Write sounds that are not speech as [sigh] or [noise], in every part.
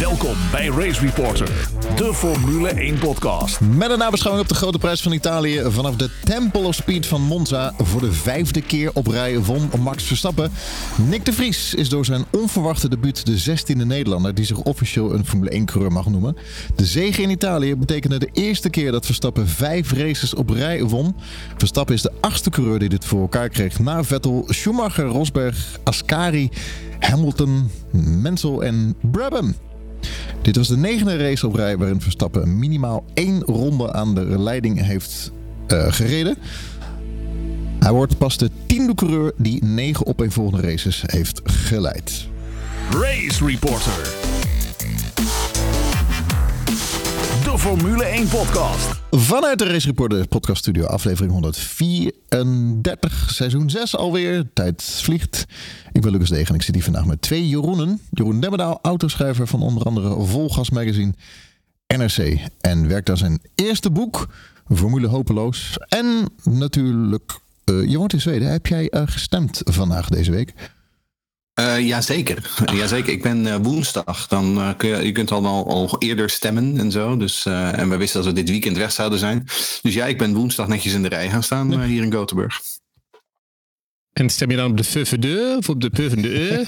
Welkom bij Race Reporter, de Formule 1 podcast. Met een nabeschouwing op de grote prijs van Italië vanaf de Temple of Speed van Monza. Voor de vijfde keer op rij won Max Verstappen. Nick de Vries is door zijn onverwachte debuut de 16e Nederlander die zich officieel een Formule 1 coureur mag noemen. De zege in Italië betekende de eerste keer dat Verstappen vijf races op rij won. Verstappen is de achtste coureur die dit voor elkaar kreeg na Vettel, Schumacher, Rosberg, Ascari, Hamilton, Mansell en Brabham. Dit was de negende race op rij waarin Verstappen minimaal één ronde aan de leiding heeft uh, gereden. Hij wordt pas de tiende coureur die negen opeenvolgende races heeft geleid. Race Reporter. Formule 1 podcast. Vanuit de Race Reporter podcast studio, aflevering 134, seizoen 6 alweer. Tijd vliegt. Ik ben Lucas Degen en ik zit hier vandaag met twee Jeroenen. Jeroen Demmedaal, autoschrijver van onder andere Volgas Magazine, NRC. En werkt aan zijn eerste boek, Formule Hopeloos. En natuurlijk, uh, je woont in Zweden. Heb jij uh, gestemd vandaag deze week? Uh, jazeker. [laughs] jazeker. Ik ben uh, woensdag. Dan uh, kun je, je kunt al, al eerder stemmen en zo. Dus, en we wisten dat we dit weekend weg zouden zijn. Dus ja, ik ben woensdag netjes in de rij gaan staan hier in Gothenburg. En stem je dan op de VVD of op de PvdE?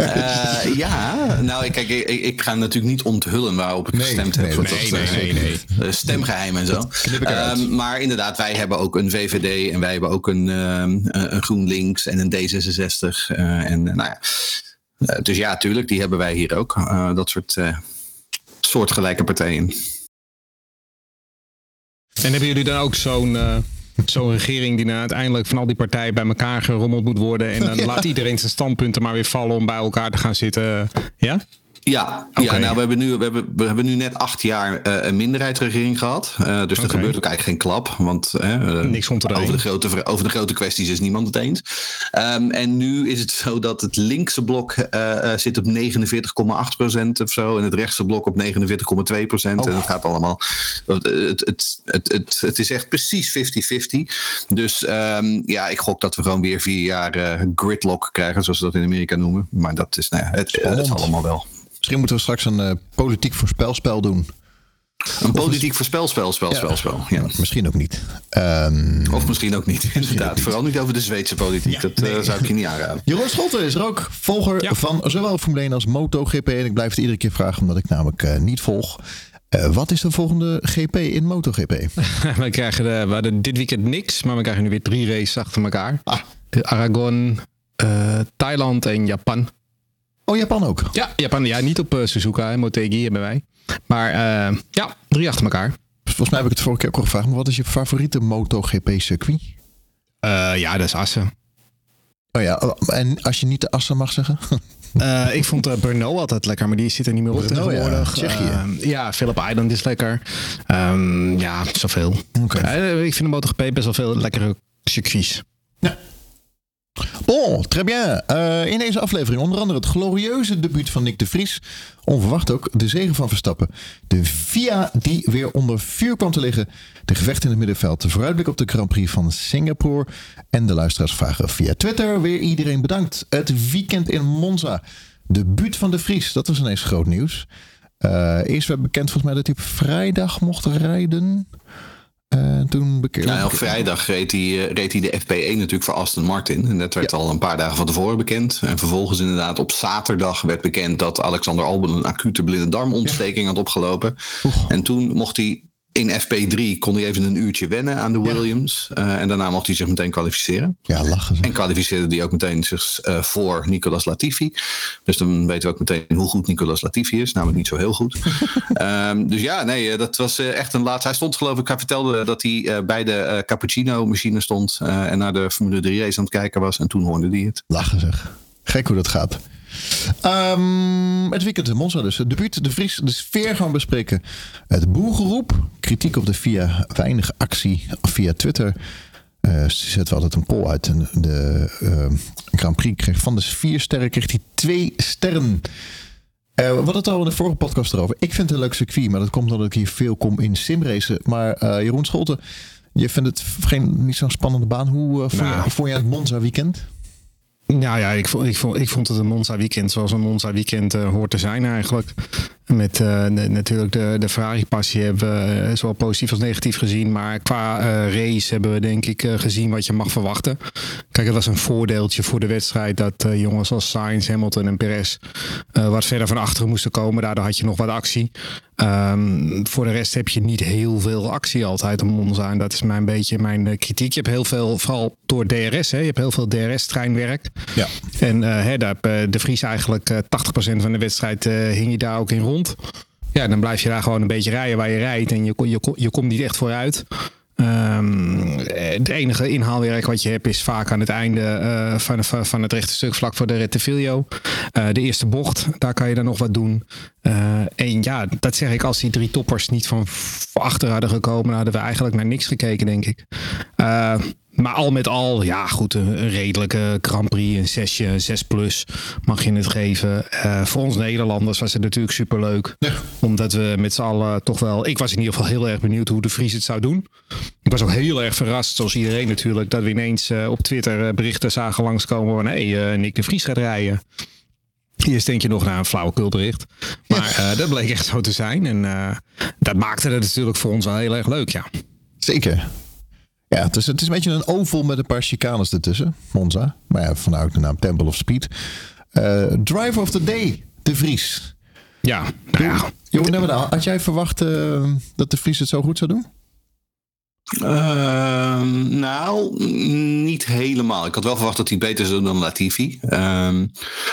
uh, [laughs] ja, nou kijk, ik, ik, ga natuurlijk niet onthullen waarop ik Nee, gestemd nee, heb. want nee, dat, nee, eh, nee, nee. eh, Stemgeheim en zo. Knip ik eruit. Ehm, maar inderdaad, wij hebben ook een VVD en wij hebben ook een, ehm, eh, een GroenLinks en een D66. eh, en eh, nou ja, Eh, dus ja, tuurlijk, die hebben wij hier ook. Eh, dat soort eh, soortgelijke partijen. En hebben jullie dan ook zo'n eh, zo'n regering die dan uiteindelijk van al die partijen bij elkaar gerommeld moet worden en dan [laughs] Ja. laat iedereen zijn standpunten maar weer vallen om bij elkaar te gaan zitten? Ja? Ja, ja nou, we, hebben nu, we, hebben, we hebben nu net acht jaar eh, een minderheidsregering gehad. Eh, dus er gebeurt ook eigenlijk geen klap. Want eh, Niks over, de grote, over de grote kwesties is niemand het eens. Ehm, en nu is het zo dat het linkse blok zit op 49,8 procent of zo. En het rechtse blok op 49,2 procent. Oh. En het gaat allemaal... Het, het, het, het, het, is echt precies 50-50. Dus ehm, ja, ik gok dat we gewoon weer vier jaar gridlock krijgen. Zoals ze dat in Amerika noemen. Maar dat is, nou ja, het, het, allemaal wel. Misschien moeten we straks een eh, politiek voorspelspel doen. Een politiek voorspelspel, spel, spel, spel. Ja. Misschien ook niet. Ehm, Of misschien ook niet, [laughs] inderdaad. Vooral niet over de Zweedse politiek. dat eh, zou ik je niet aanraden. [laughs] Jeroen Schotten is er ook volger Ja. van zowel Formule 1 als MotoGP. En ik blijf het iedere keer vragen omdat ik namelijk eh, niet volg. Eh, wat is de volgende GP in MotoGP? [laughs] we krijgen de, we hadden dit weekend niks, maar we krijgen nu weer drie races achter elkaar. Ah. De Aragon, eh, Thailand en Japan. Oh, Japan ook. Ja, Japan. Ja, niet op eh, Suzuka, hè, Motegi hebben wij. Maar eh, ja, drie achter elkaar. Volgens mij heb ik het vorige keer ook al gevraagd. Maar wat is je favoriete MotoGP-circuit? Eh, ja, dat is Assen. Oh ja, en als je niet de Assen mag zeggen? [laughs] Eh, ik vond uh, Brno altijd lekker, maar die zit er niet meer op Brno, ja. tegenwoordig. Tsjechië. Eh, ja, Philip Island is lekker. Ehm, ja, zoveel. Oké. Eh, ik vind de MotoGP best wel veel lekkere circuits. Bon, très bien. Eh, in deze aflevering onder andere het glorieuze debuut van Nick de Vries. Onverwacht ook de zegen van Verstappen. De VIA die weer onder vuur kwam te liggen. De gevecht in het middenveld. De vooruitblik op de Grand Prix van Singapore. En de luisteraars vragen via Twitter weer iedereen bedankt. Het weekend in Monza. Debuut van de Vries. Dat was ineens groot nieuws. Eh, eerst werd bekend volgens mij dat hij op vrijdag mocht rijden. Eh, toen bekend. Nou, op vrijdag reed hij, eh, reed hij de FP1 natuurlijk voor Aston Martin. En dat werd Ja. al een paar dagen van tevoren bekend. En vervolgens inderdaad op zaterdag werd bekend dat Alexander Albon een acute blinde darmontsteking had opgelopen. En toen mocht hij in FP3 kon hij even een uurtje wennen aan de Williams. Eh, en daarna mocht hij zich meteen kwalificeren. Ja, lachen ze. En kwalificeerde hij ook meteen zich eh, voor Nicolas Latifi. Dus dan weten we ook meteen hoe goed Nicolas Latifi is. Namelijk niet zo heel goed. [laughs] Ehm, dus ja, nee, eh, dat was echt een laatste. Hij stond geloof ik, hij vertelde dat hij bij de eh, cappuccino machine stond. en naar de Formule 3 race aan het kijken was. En toen hoorde hij het. Lachen zeg. Gek hoe dat gaat. Ehm, het weekend in Monza dus. Het debuut, de Vries, de sfeer gaan bespreken. Het boelgeroep, kritiek op de via weinig actie via Twitter. Eh zetten we altijd een poll uit. En de eh, Grand Prix kreeg van de vier sterren kreeg hij twee sterren. Eh, we hadden het al in de vorige podcast erover. Ik vind het een leuk circuit, maar dat komt omdat ik hier veel kom in simracen. Maar Jeroen Scholten, je vindt het geen, niet zo'n spannende baan. Hoe vond, Nou. je, vond je het Monza weekend? Ja, ja ik, vond, ik, vond, ik vond het een Monza weekend zoals een Monza weekend uh, hoort te zijn eigenlijk. Met uh, de, natuurlijk de, de Ferrari-passie hebben we uh, zowel positief als negatief gezien. Maar qua race hebben we denk ik gezien wat je mag verwachten. Kijk, het was een voordeeltje voor de wedstrijd dat jongens als Sainz, Hamilton en Perez wat verder van achteren moesten komen. Daardoor had je nog wat actie. Um, voor de rest heb je niet heel veel actie altijd om Monza. En dat is mijn beetje mijn kritiek. Je hebt heel veel, vooral door DRS, hè, je hebt heel veel DRS-treinwerk. Ja. En hè, daar heb de Vries eigenlijk uh, 80% van de wedstrijd hing je daar ook in rond. Ja, dan blijf je daar gewoon een beetje rijden waar je rijdt. En je, je, je komt niet echt vooruit. Um, het enige inhaalwerk wat je hebt is vaak aan het einde uh, van, van, het rechte stuk vlak voor de Rettevillo. Uh, de eerste bocht, daar kan je dan nog wat doen. Uh, en ja, dat zeg ik als die drie toppers niet van achter hadden gekomen, hadden we eigenlijk naar niks gekeken, denk ik. Maar al met al, ja goed, een, redelijke Grand Prix, een zesje, een 6 plus mag je het geven. Uh, voor ons Nederlanders was het natuurlijk superleuk. Ja. Omdat we met z'n allen toch wel... Ik was in ieder geval heel erg benieuwd hoe de Vries het zou doen. Ik was ook heel erg verrast, zoals iedereen natuurlijk... dat we ineens uh, op Twitter uh, berichten zagen langskomen van... hé, hey, Nick de Vries gaat rijden. Eerst denk je nog naar een flauwekulbericht. Maar ja. dat bleek echt zo te zijn. En dat maakte het natuurlijk voor ons wel heel erg leuk, ja. Zeker. Ja, dus het is een beetje een oval met een paar chicanes ertussen. Monza. Maar ja, vanuit de naam Temple of Speed. Uh, Driver of the Day, De Vries. Ja, nou ja. Jongen, had jij verwacht uh, dat De Vries het zo goed zou doen? Uh, nou, niet helemaal. Ik had wel verwacht dat hij beter zou dan Latifi. Um,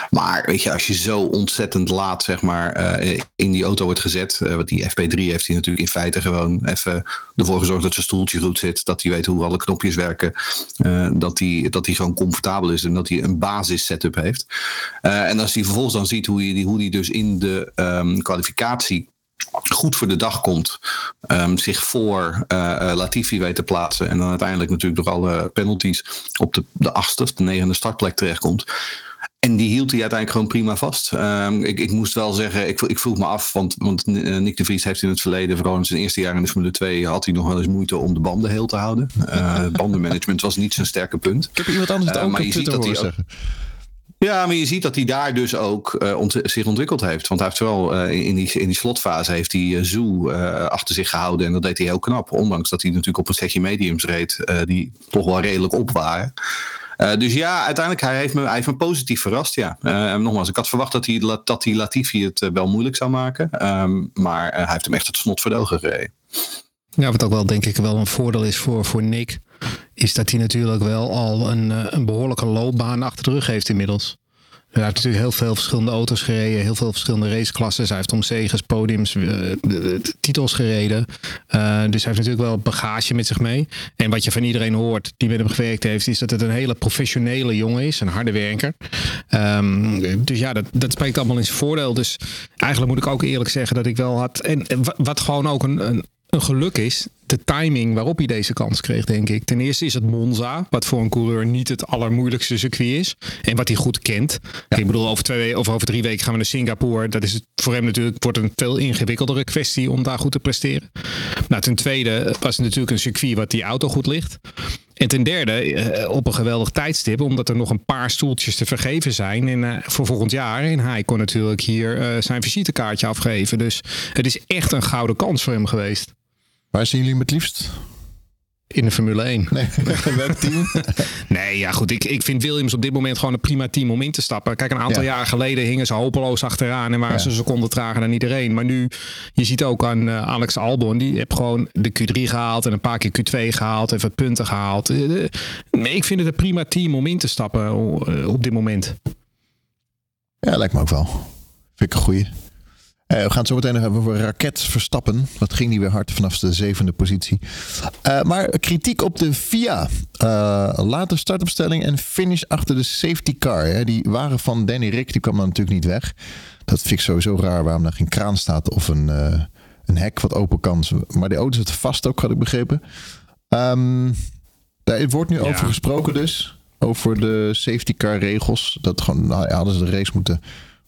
maar weet je, als je zo ontzettend laat zeg maar, uh, in die auto wordt gezet. Uh, want die FP3 heeft hij natuurlijk in feite gewoon even ervoor gezorgd dat zijn stoeltje goed zit. Dat hij weet hoe alle knopjes werken. Uh, dat, hij, dat hij gewoon comfortabel is en dat hij een basis setup heeft. en als hij vervolgens dan ziet hoe hij, hoe hij dus in de um, kwalificatie goed voor de dag komt, um, zich voor uh, Latifi weet te plaatsen en dan uiteindelijk natuurlijk door alle penalties op de, de achtste of de negende startplek terechtkomt. En die hield hij uiteindelijk gewoon prima vast. Um, ik, ik, moest wel zeggen, ik, ik vroeg me af, want, want Nick de Vries heeft in het verleden, vooral in zijn eerste jaar in de Formule 2, had hij nog wel eens moeite om de banden heel te houden. Uh, bandenmanagement was niet zijn sterke punt. Ik heb iemand anders het ook maar je ziet dat hij zeggen. Ja, maar je ziet dat hij daar dus ook ont zich ontwikkeld heeft. Want hij heeft wel uh, in, die, in die slotfase heeft hij uh, achter zich gehouden. En dat deed hij heel knap. Ondanks dat hij natuurlijk op een setje mediums reed. die toch wel redelijk op waren. dus ja, uiteindelijk hij heeft me, hij heeft me positief verrast. Ja. nogmaals, ik had verwacht dat hij, dat hij Latifi het wel moeilijk zou maken. Um, maar hij heeft hem echt het snot verdogen gereden. Ja, wat ook wel denk ik wel een voordeel is voor, voor Nick is dat hij natuurlijk wel al een, eh, een behoorlijke loopbaan achter de rug heeft inmiddels. Hij heeft natuurlijk heel veel verschillende auto's gereden, heel veel verschillende raceklassen. Hij heeft om zegens, podiums, uh, titels gereden. Uh, dus hij heeft natuurlijk wel bagage met zich mee. En wat je van iedereen hoort die met hem gewerkt heeft, is dat het een hele professionele jongen is, een harde werker. Um, dus ja, dat, dat spreekt allemaal in zijn voordeel. Dus eigenlijk moet ik ook eerlijk zeggen dat ik wel had. En wat gewoon ook een een geluk is de timing waarop hij deze kans kreeg, denk ik. Ten eerste is het Monza, wat voor een coureur niet het allermoeilijkste circuit is. En wat hij goed kent. Ja. Ik bedoel, over, twee, of over drie weken gaan we naar Singapore. Dat is het, voor hem natuurlijk wordt een veel ingewikkeldere kwestie om daar goed te presteren. Nou, ten tweede was het natuurlijk een circuit wat die auto goed ligt. En ten derde, op een geweldig tijdstip, omdat er nog een paar stoeltjes te vergeven zijn uh, voor volgend jaar. En hij kon natuurlijk hier uh, zijn visitekaartje afgeven. Dus het is echt een gouden kans voor hem geweest. Waar zien jullie het liefst? In de Formule 1. Nee, [laughs] welk team? [laughs] nee, ja goed. Ik, ik vind Williams op dit moment gewoon een prima team om in te stappen. Kijk, een aantal ja. jaar geleden hingen ze hopeloos achteraan en waren ja. ze een seconde trager dan iedereen. Maar nu, je ziet ook aan uh, Alex Albon, die heeft gewoon de Q3 gehaald en een paar keer Q2 gehaald, wat punten gehaald. Uh, ik vind het een prima team om in te stappen uh, op dit moment. Ja, lijkt me ook wel. Vind ik een goeie. Uh, we gaan het zo meteen nog hebben over Raket Verstappen. Dat ging niet weer hard vanaf de zevende positie. Uh, maar kritiek op de FIA. Uh, late startopstelling en finish achter de safety car. Hè. Die waren van Danny Rick, die kwam dan natuurlijk niet weg. Dat vind ik sowieso raar waarom daar geen kraan staat of een, een hek wat open kan. Maar die auto zit vast ook, had ik begrepen. Um, daar wordt nu ja. over gesproken dus. Over de safety car regels. Dat gewoon, nou, hadden ze de race moeten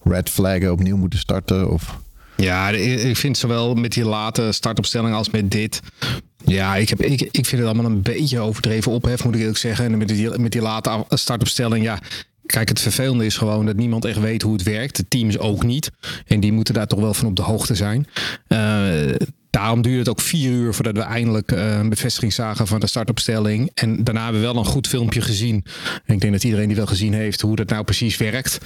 red flaggen, opnieuw moeten starten of... Ja, ik vind zowel met die late startopstelling als met dit. Ja, ik, heb, ik, ik vind het allemaal een beetje overdreven ophef, moet ik eerlijk zeggen. En met die, met die late startopstelling, ja. kijk, het vervelende is gewoon dat niemand echt weet hoe het werkt. De teams ook niet. En die moeten daar toch wel van op de hoogte zijn. Uh, Daarom duurde het ook vier uur voordat we eindelijk uh, een bevestiging zagen van de startopstelling. En daarna hebben we wel een goed filmpje gezien. En ik denk dat iedereen die wel gezien heeft hoe dat nou precies werkt.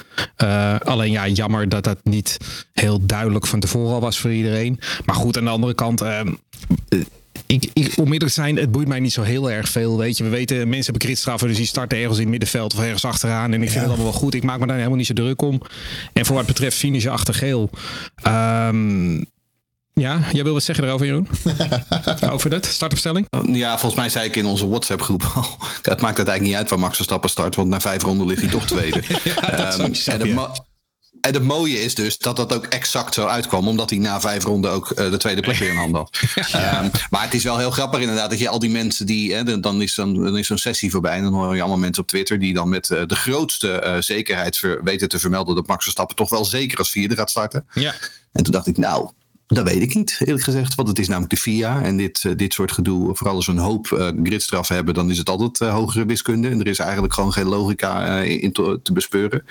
Uh, alleen ja, jammer dat dat niet heel duidelijk van tevoren al was voor iedereen. Maar goed, aan de andere kant. Uh, ik, ik, onmiddellijk te zijn, het boeit mij niet zo heel erg veel. Weet je, we weten, mensen hebben gridstraffen, dus die starten ergens in het middenveld of ergens achteraan. En ik vind het allemaal wel goed. Ik maak me daar helemaal niet zo druk om. En voor wat betreft finish achter geel. Um, ja, jij wil wat zeggen erover, Jeroen? [laughs] Over dat, startopstelling? Ja, volgens mij zei ik in onze WhatsApp-groep al. [laughs] het maakt het eigenlijk niet uit waar Max Verstappen start, want na vijf ronden ligt hij toch tweede. [laughs] ja, um, en, de en het mooie is dus dat dat ook exact zo uitkwam, omdat hij na vijf ronden ook uh, de tweede plek weer in handen had. ja. um, maar het is wel heel grappig inderdaad dat je al die mensen die, hè, dan is zo'n dan is zo'n sessie voorbij en dan hoor je allemaal mensen op Twitter die dan met uh, de grootste uh, zekerheid weten te vermelden dat Max Verstappen toch wel zeker als vierde gaat starten. Ja. En toen dacht ik, nou, dat weet ik niet, eerlijk gezegd. Want het is namelijk de FIA. En dit, uh, dit soort gedoe, vooral als we een hoop uh, gridstraffen hebben, dan is het altijd uh, hogere wiskunde. En er is eigenlijk gewoon geen logica in te, te, bespeuren.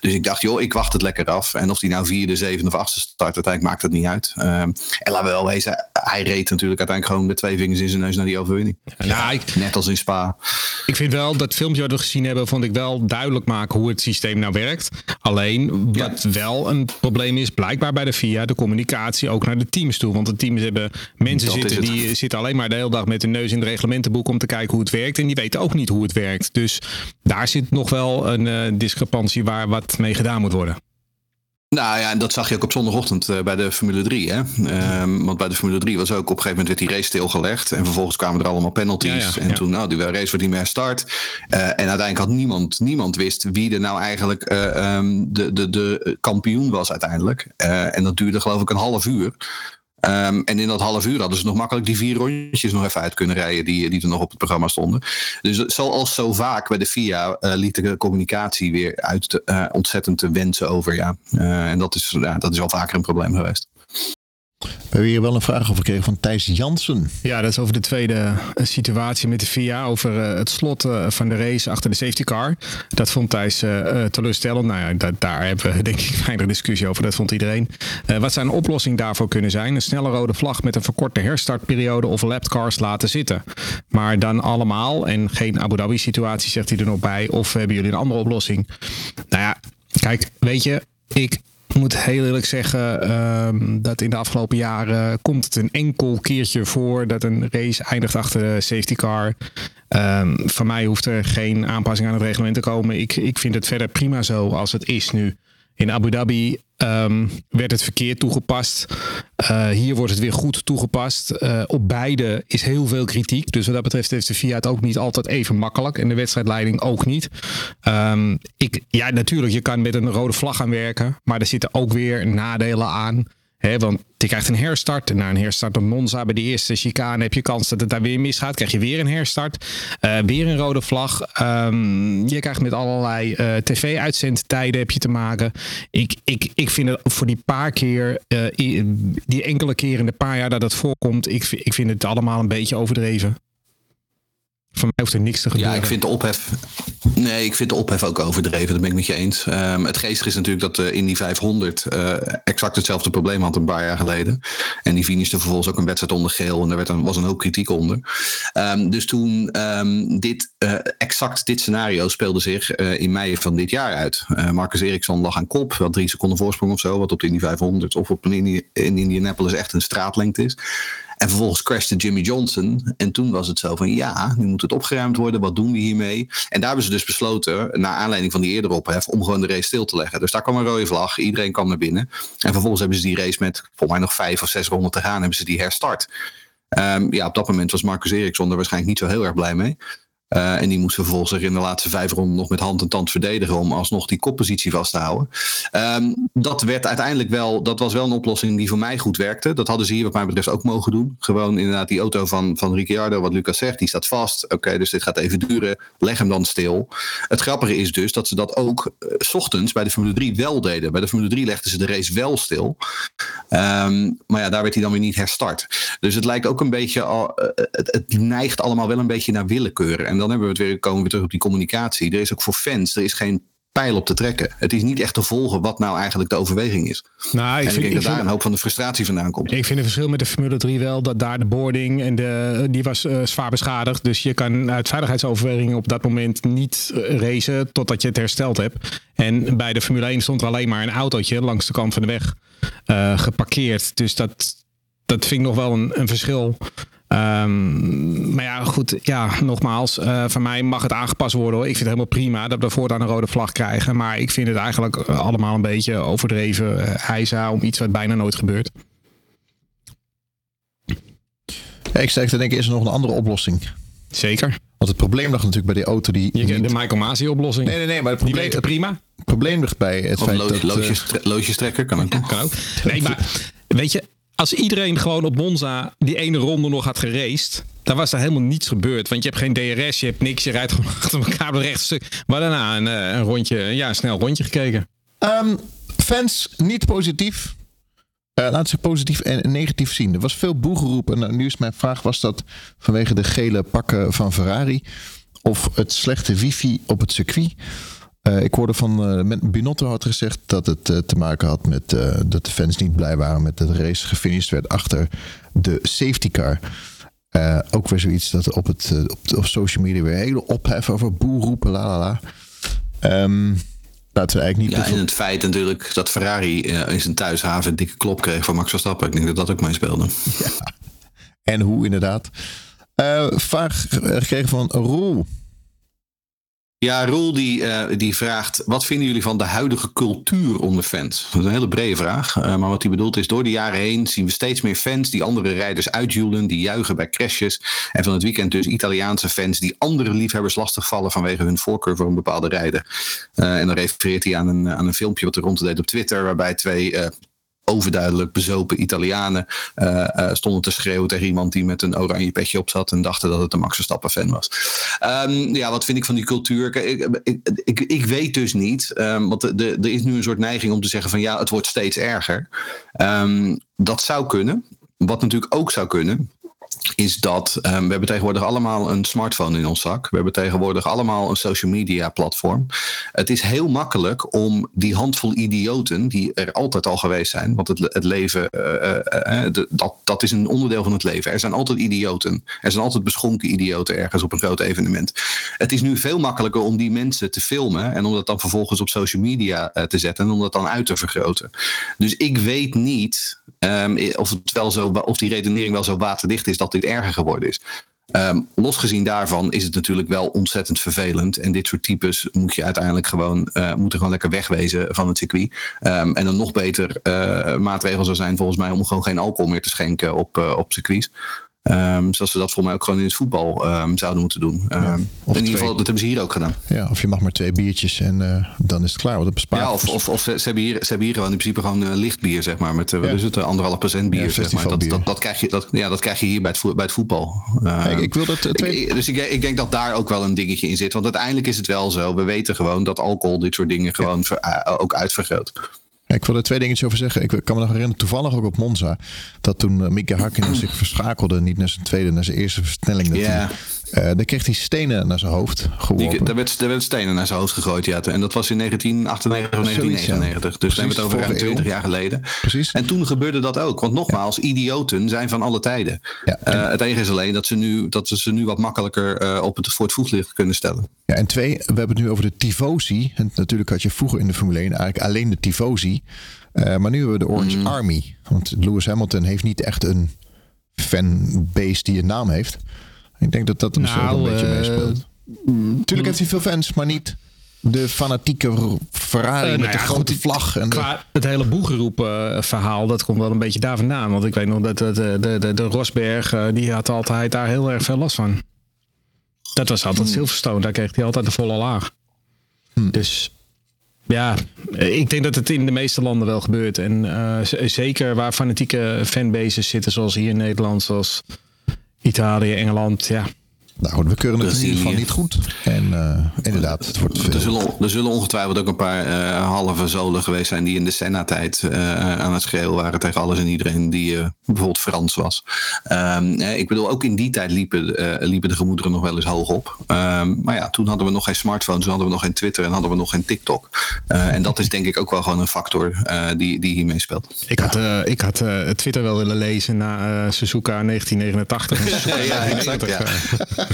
Dus ik dacht, joh, ik wacht het lekker af. En of die nou vierde, zevende of achtste start, uiteindelijk maakt het niet uit. en laten we wel wezen, hij reed natuurlijk uiteindelijk gewoon met twee vingers in zijn neus naar die overwinning. Ja, ik, Net als in Spa. Ik vind wel, dat filmpje wat we gezien hebben, vond ik wel duidelijk maken hoe het systeem nou werkt. Alleen, wat ja. wel een probleem is, blijkbaar bij de FIA, de communicatie ook naar de teams toe. Want de teams hebben mensen dat zitten die zitten alleen maar de hele dag met hun neus in het reglementenboek om te kijken hoe het werkt. En die weten ook niet hoe het werkt. Dus daar zit nog wel een uh, discrepantie waar wat mee gedaan moet worden. Nou ja, en dat zag je ook op zondagochtend uh, bij de Formule 3. Hè? Um, want bij de Formule 3 was ook op een gegeven moment werd die race stilgelegd. En vervolgens kwamen er allemaal penalties. Ja, ja, en ja. toen, nou, die race wordt niet meer start. Uh, en uiteindelijk had niemand, niemand wist wie er nou eigenlijk uh, um, de, de, de kampioen was uiteindelijk. en dat duurde geloof ik een half uur. Um, en in dat half uur hadden ze nog makkelijk die vier rondjes nog even uit kunnen rijden die, die er nog op het programma stonden. Dus zoals zo vaak bij de FIA uh, liet de communicatie weer uit te, uh, ontzettend te wensen over. Ja. Uh, en dat is, dat is al vaker een probleem geweest. We hebben hier wel een vraag over gekregen van Thijs Jansen. Ja, dat is over de tweede situatie met de FIA. Over uh, het slot uh, van de race achter de safety car. Dat vond Thijs uh, teleurstellend. Nou ja, da daar hebben we [laughs] denk ik weinig discussie over. Dat vond iedereen. wat zou een oplossing daarvoor kunnen zijn? Een snelle rode vlag met een verkorte herstartperiode of lapped cars laten zitten. Maar dan allemaal en geen Abu Dhabi situatie zegt hij er nog bij. Of hebben jullie een andere oplossing? Nou ja, kijk, weet je, ik ik moet heel eerlijk zeggen um, dat in de afgelopen jaren komt het een enkel keertje voor dat een race eindigt achter de safety car. Um, van mij hoeft er geen aanpassing aan het reglement te komen. Ik, ik vind het verder prima zo als het is nu. In Abu Dhabi um, werd het verkeerd toegepast. Uh, hier wordt het weer goed toegepast. Uh, op beide is heel veel kritiek. Dus wat dat betreft heeft de FIA het ook niet altijd even makkelijk. En de wedstrijdleiding ook niet. Um, ik, ja, natuurlijk, je kan met een rode vlag gaan werken. Maar er zitten ook weer nadelen aan. He, want je krijgt een herstart. En na een herstart op Monza bij de eerste chicane heb je kans dat het daar weer misgaat. Krijg je weer een herstart. Uh, weer een rode vlag. Um, je krijgt met allerlei uh, tv-uitzendtijden heb je te maken. Ik, ik, ik vind het voor die paar keer, uh, die enkele keer in de paar jaar dat het voorkomt, ik, ik vind het allemaal een beetje overdreven. Voor mij hoeft er niks te gebeuren. Ja, ik vind de ophef. Nee, ik vind de ophef ook overdreven. Dat ben ik met je eens. Um, het geestige is natuurlijk dat uh, in die 500 uh, exact hetzelfde probleem had een paar jaar geleden. En die finishte vervolgens ook een wedstrijd onder geel. En daar werd een, was een hoop kritiek onder. Um, dus toen um, dit, uh, exact dit scenario speelde zich in mei van dit jaar uit. Marcus Eriksson lag aan kop. Had drie seconden voorsprong of zo. Wat op de Indy 500 of op een Indy, in Indianapolis echt een straatlengte is. En vervolgens crashte Jimmy Johnson. En toen was het zo van ja, nu moet het opgeruimd worden. Wat doen we hiermee? En daar hebben ze dus besloten, naar aanleiding van die eerdere ophef, om gewoon de race stil te leggen. Dus daar kwam een rode vlag. Iedereen kwam naar binnen. En vervolgens hebben ze die race met volgens mij nog vijf of zes ronden te gaan, hebben ze die herstart. Um, ja, op dat moment was Marcus Eriksson er waarschijnlijk niet zo heel erg blij mee. Uh, en die moest vervolgens zich in de laatste vijf ronden nog met hand en tand verdedigen om alsnog die koppositie vast te houden. Um, dat werd uiteindelijk wel, dat was wel een oplossing die voor mij goed werkte. Dat hadden ze hier wat mij betreft ook mogen doen. Gewoon inderdaad die auto van, van Ricciardo, wat Lucas zegt, die staat vast. Oké, dus dit gaat even duren. Leg hem dan stil. Het grappige is dus dat ze dat ook uh, s ochtends bij de Formule 3 wel deden. Bij de Formule 3 legden ze de race wel stil. Um, maar ja, daar werd hij dan weer niet herstart. Dus het lijkt ook een beetje, al, uh, het, het neigt allemaal wel een beetje naar willekeur. En dan hebben we het weer, komen we terug op die communicatie. Er is ook voor fans, er is geen pijl op te trekken. Het is niet echt te volgen wat nou eigenlijk de overweging is. Nou, ik en ik vind, denk ik dat vind- daar een hoop van de frustratie vandaan komt. Ik vind het verschil met de Formule 3 wel dat daar de boarding en de, die was eh, zwaar beschadigd. Dus je kan uit veiligheidsoverwegingen op dat moment niet eh, racen totdat je het hersteld hebt. En bij de Formule 1 stond er alleen maar een autootje langs de kant van de weg eh, geparkeerd. Dus dat, dat vind ik nog wel een, een verschil. Ehm, maar ja, goed. Ja, nogmaals. eh van mij mag het aangepast worden. Hoor. Ik vind het helemaal prima dat we voortaan een rode vlag krijgen. Maar ik vind het eigenlijk eh, allemaal een beetje overdreven uh, heisa om iets wat bijna nooit gebeurt. Ja, ik zeg te denken, is er nog een andere oplossing? Zeker. Want het probleem lag natuurlijk bij die auto die... Je niet- de Michael Masi oplossing. Nee, nee, nee, maar het Die probleem, prima. het probleem ligt bij het Of feit lo- dat... loodjes, tre- loodjes trekken kan ook. Kan ook. Nee, maar [laughs] weet je, als iedereen gewoon op Monza die ene ronde nog had geraced, dan was er helemaal niets gebeurd. Want je hebt geen DRS, je hebt niks, je rijdt gewoon [laughs] achter elkaar het rechtstuk. Maar daarna een, eh, rondje, ja, snel rondje gekeken. Ehm, fans niet positief. Eh laten ze positief en negatief zien. Er was veel boegeroep. En nou, nu is mijn vraag: was dat vanwege de gele pakken van Ferrari? Of het slechte wifi op het circuit? Eh, ik hoorde van eh, Binotto had gezegd dat het eh, te maken had met dat de fans niet blij waren met dat de race gefinished werd achter de safety car. Ook weer zoiets dat op, het, op, op social media weer hele ophef over boer roepen, la la la. Ehm, laten we eigenlijk niet Ja, te en het feit natuurlijk dat Ferrari in zijn thuishaven een dikke klop kreeg van Max Verstappen. Ik denk dat dat ook meespeelde. En hoe inderdaad. Vraag gekregen van Roel. Ja, Roel die, eh, die vraagt: wat vinden jullie van de huidige cultuur onder fans? Dat is een hele brede vraag. eh, maar wat hij bedoelt is: door de jaren heen zien we steeds meer fans die andere rijders uitjoelen, die juichen bij crashes. En van het weekend dus Italiaanse fans die andere liefhebbers lastigvallen vanwege hun voorkeur voor een bepaalde rijder. Eh, en dan refereert hij aan een, aan een filmpje wat er ronddeed op Twitter, waarbij twee. Overduidelijk bezopen Italianen eh, eh, stonden te schreeuwen tegen iemand die met een oranje petje op zat en dachten dat het een Max Verstappen fan was. Ehm, ja, wat vind ik van die cultuur? Ik, ik, ik, ik weet dus niet, ehm, want er is nu een soort neiging om te zeggen van ja, het wordt steeds erger. Ehm, dat zou kunnen. Wat natuurlijk ook zou kunnen, is dat ehm, we hebben tegenwoordig allemaal een smartphone in ons zak. We hebben tegenwoordig allemaal een social media platform. Het is heel makkelijk om die handvol idioten die er altijd al geweest zijn, want het, het leven, eh, eh, eh, dat, dat is een onderdeel van het leven. Er zijn altijd idioten. Er zijn altijd beschonken idioten ergens op een groot evenement. Het is nu veel makkelijker om die mensen te filmen en om dat dan vervolgens op social media te zetten en om dat dan uit te vergroten. Dus ik weet niet ehm, of, het wel zo, of die redenering wel zo waterdicht is dat dit erger geworden is. Ehm, losgezien daarvan is het natuurlijk wel ontzettend vervelend. En dit soort types moet je uiteindelijk gewoon, eh, moeten gewoon lekker wegwezen van het circuit. Ehm, en een nog beter eh, maatregel zou zijn volgens mij om gewoon geen alcohol meer te schenken op, eh, op circuits. Ehm, zoals ze dat volgens mij ook gewoon in het voetbal ehm, zouden moeten doen. Ehm, in ieder geval, dat hebben ze hier ook gedaan. Ja, of je mag maar twee biertjes en eh, dan is het klaar. Want dat bespaart. Ja, of, of, of ze, ze hebben hier, ze hebben hier gewoon in principe gewoon eh, licht bier, zeg maar. Met, wat Ja. is het, anderhalf procent bier, Ja, zeg maar. Dat, dat, dat, krijg je, dat, ja, dat krijg je hier bij het, bij het voetbal. Kijk, ik wil dat, twee- ik- dus ik, ik denk dat daar ook wel een dingetje in zit. Want uiteindelijk is het wel zo. We weten gewoon dat alcohol dit soort dingen gewoon ver- ook uitvergroot. Ja, ik wil er twee dingetjes over zeggen. Ik kan me nog herinneren, toevallig ook op Monza, dat toen uh, Mika Hakkinen zich verschakelde, niet naar zijn tweede, naar zijn eerste versnelling. Dat hij, eh, dan kreeg hij stenen naar zijn hoofd geworpen. Die, daar, werd, daar werd stenen naar zijn hoofd gegooid. Ja. En dat was in 1998 of Zoiets, ja. 1999. Dus dan hebben we het over ruim vorige 20 eeuw. jaar geleden. Precies. En toen gebeurde dat ook. Want nogmaals, idioten zijn van alle tijden. Ja, Eh, het enige is alleen dat, ze nu, dat we ze nu wat makkelijker eh, op het, voor het voetlicht kunnen stellen. Ja, en twee, we hebben het nu over de Tifosi. En natuurlijk had je vroeger in de Formule 1 eigenlijk alleen de Tifosi. Maar nu hebben we de Orange Mhm. Army. Want Lewis Hamilton heeft niet echt een fanbase die een naam heeft. Ik denk dat dat er ook Nou, een beetje eh, meespeelt. Natuurlijk heeft hij veel fans, maar niet de fanatieke Ferrari Eh, met nou de grote goed, vlag. En de- het hele boegeroep eh, verhaal, dat komt wel een beetje daar vandaan. Want ik weet nog dat eh, de, de, de Rosberg, die had altijd daar heel erg veel last van. Dat was altijd Silverstone, daar kreeg hij altijd de volle laag. Dus ja, ik denk dat het in de meeste landen wel gebeurt. En eh, zeker waar fanatieke fanbases zitten, zoals hier in Nederland, zoals Italië, Engeland. Ja, Nou, we keuren het in ieder geval niet goed. En eh, inderdaad, het wordt Er veel. zullen, er zullen ongetwijfeld ook een paar eh, halve zolen geweest zijn die in de Senna-tijd eh, aan het schreeuwen waren tegen alles en iedereen die eh, bijvoorbeeld Frans was. Ehm, eh, ik bedoel, ook in die tijd liepen, eh, liepen de gemoederen nog wel eens hoog op. Ehm, maar ja, toen hadden we nog geen smartphones, toen hadden we nog geen Twitter en hadden we nog geen TikTok. Eh, en dat is denk ik ook wel gewoon een factor eh, die, die hiermee speelt. Ik had, eh, ik had eh, Twitter wel willen lezen na eh, Suzuka 1989. en Suzuka Ja, exact, 1990. [laughs] [laughs]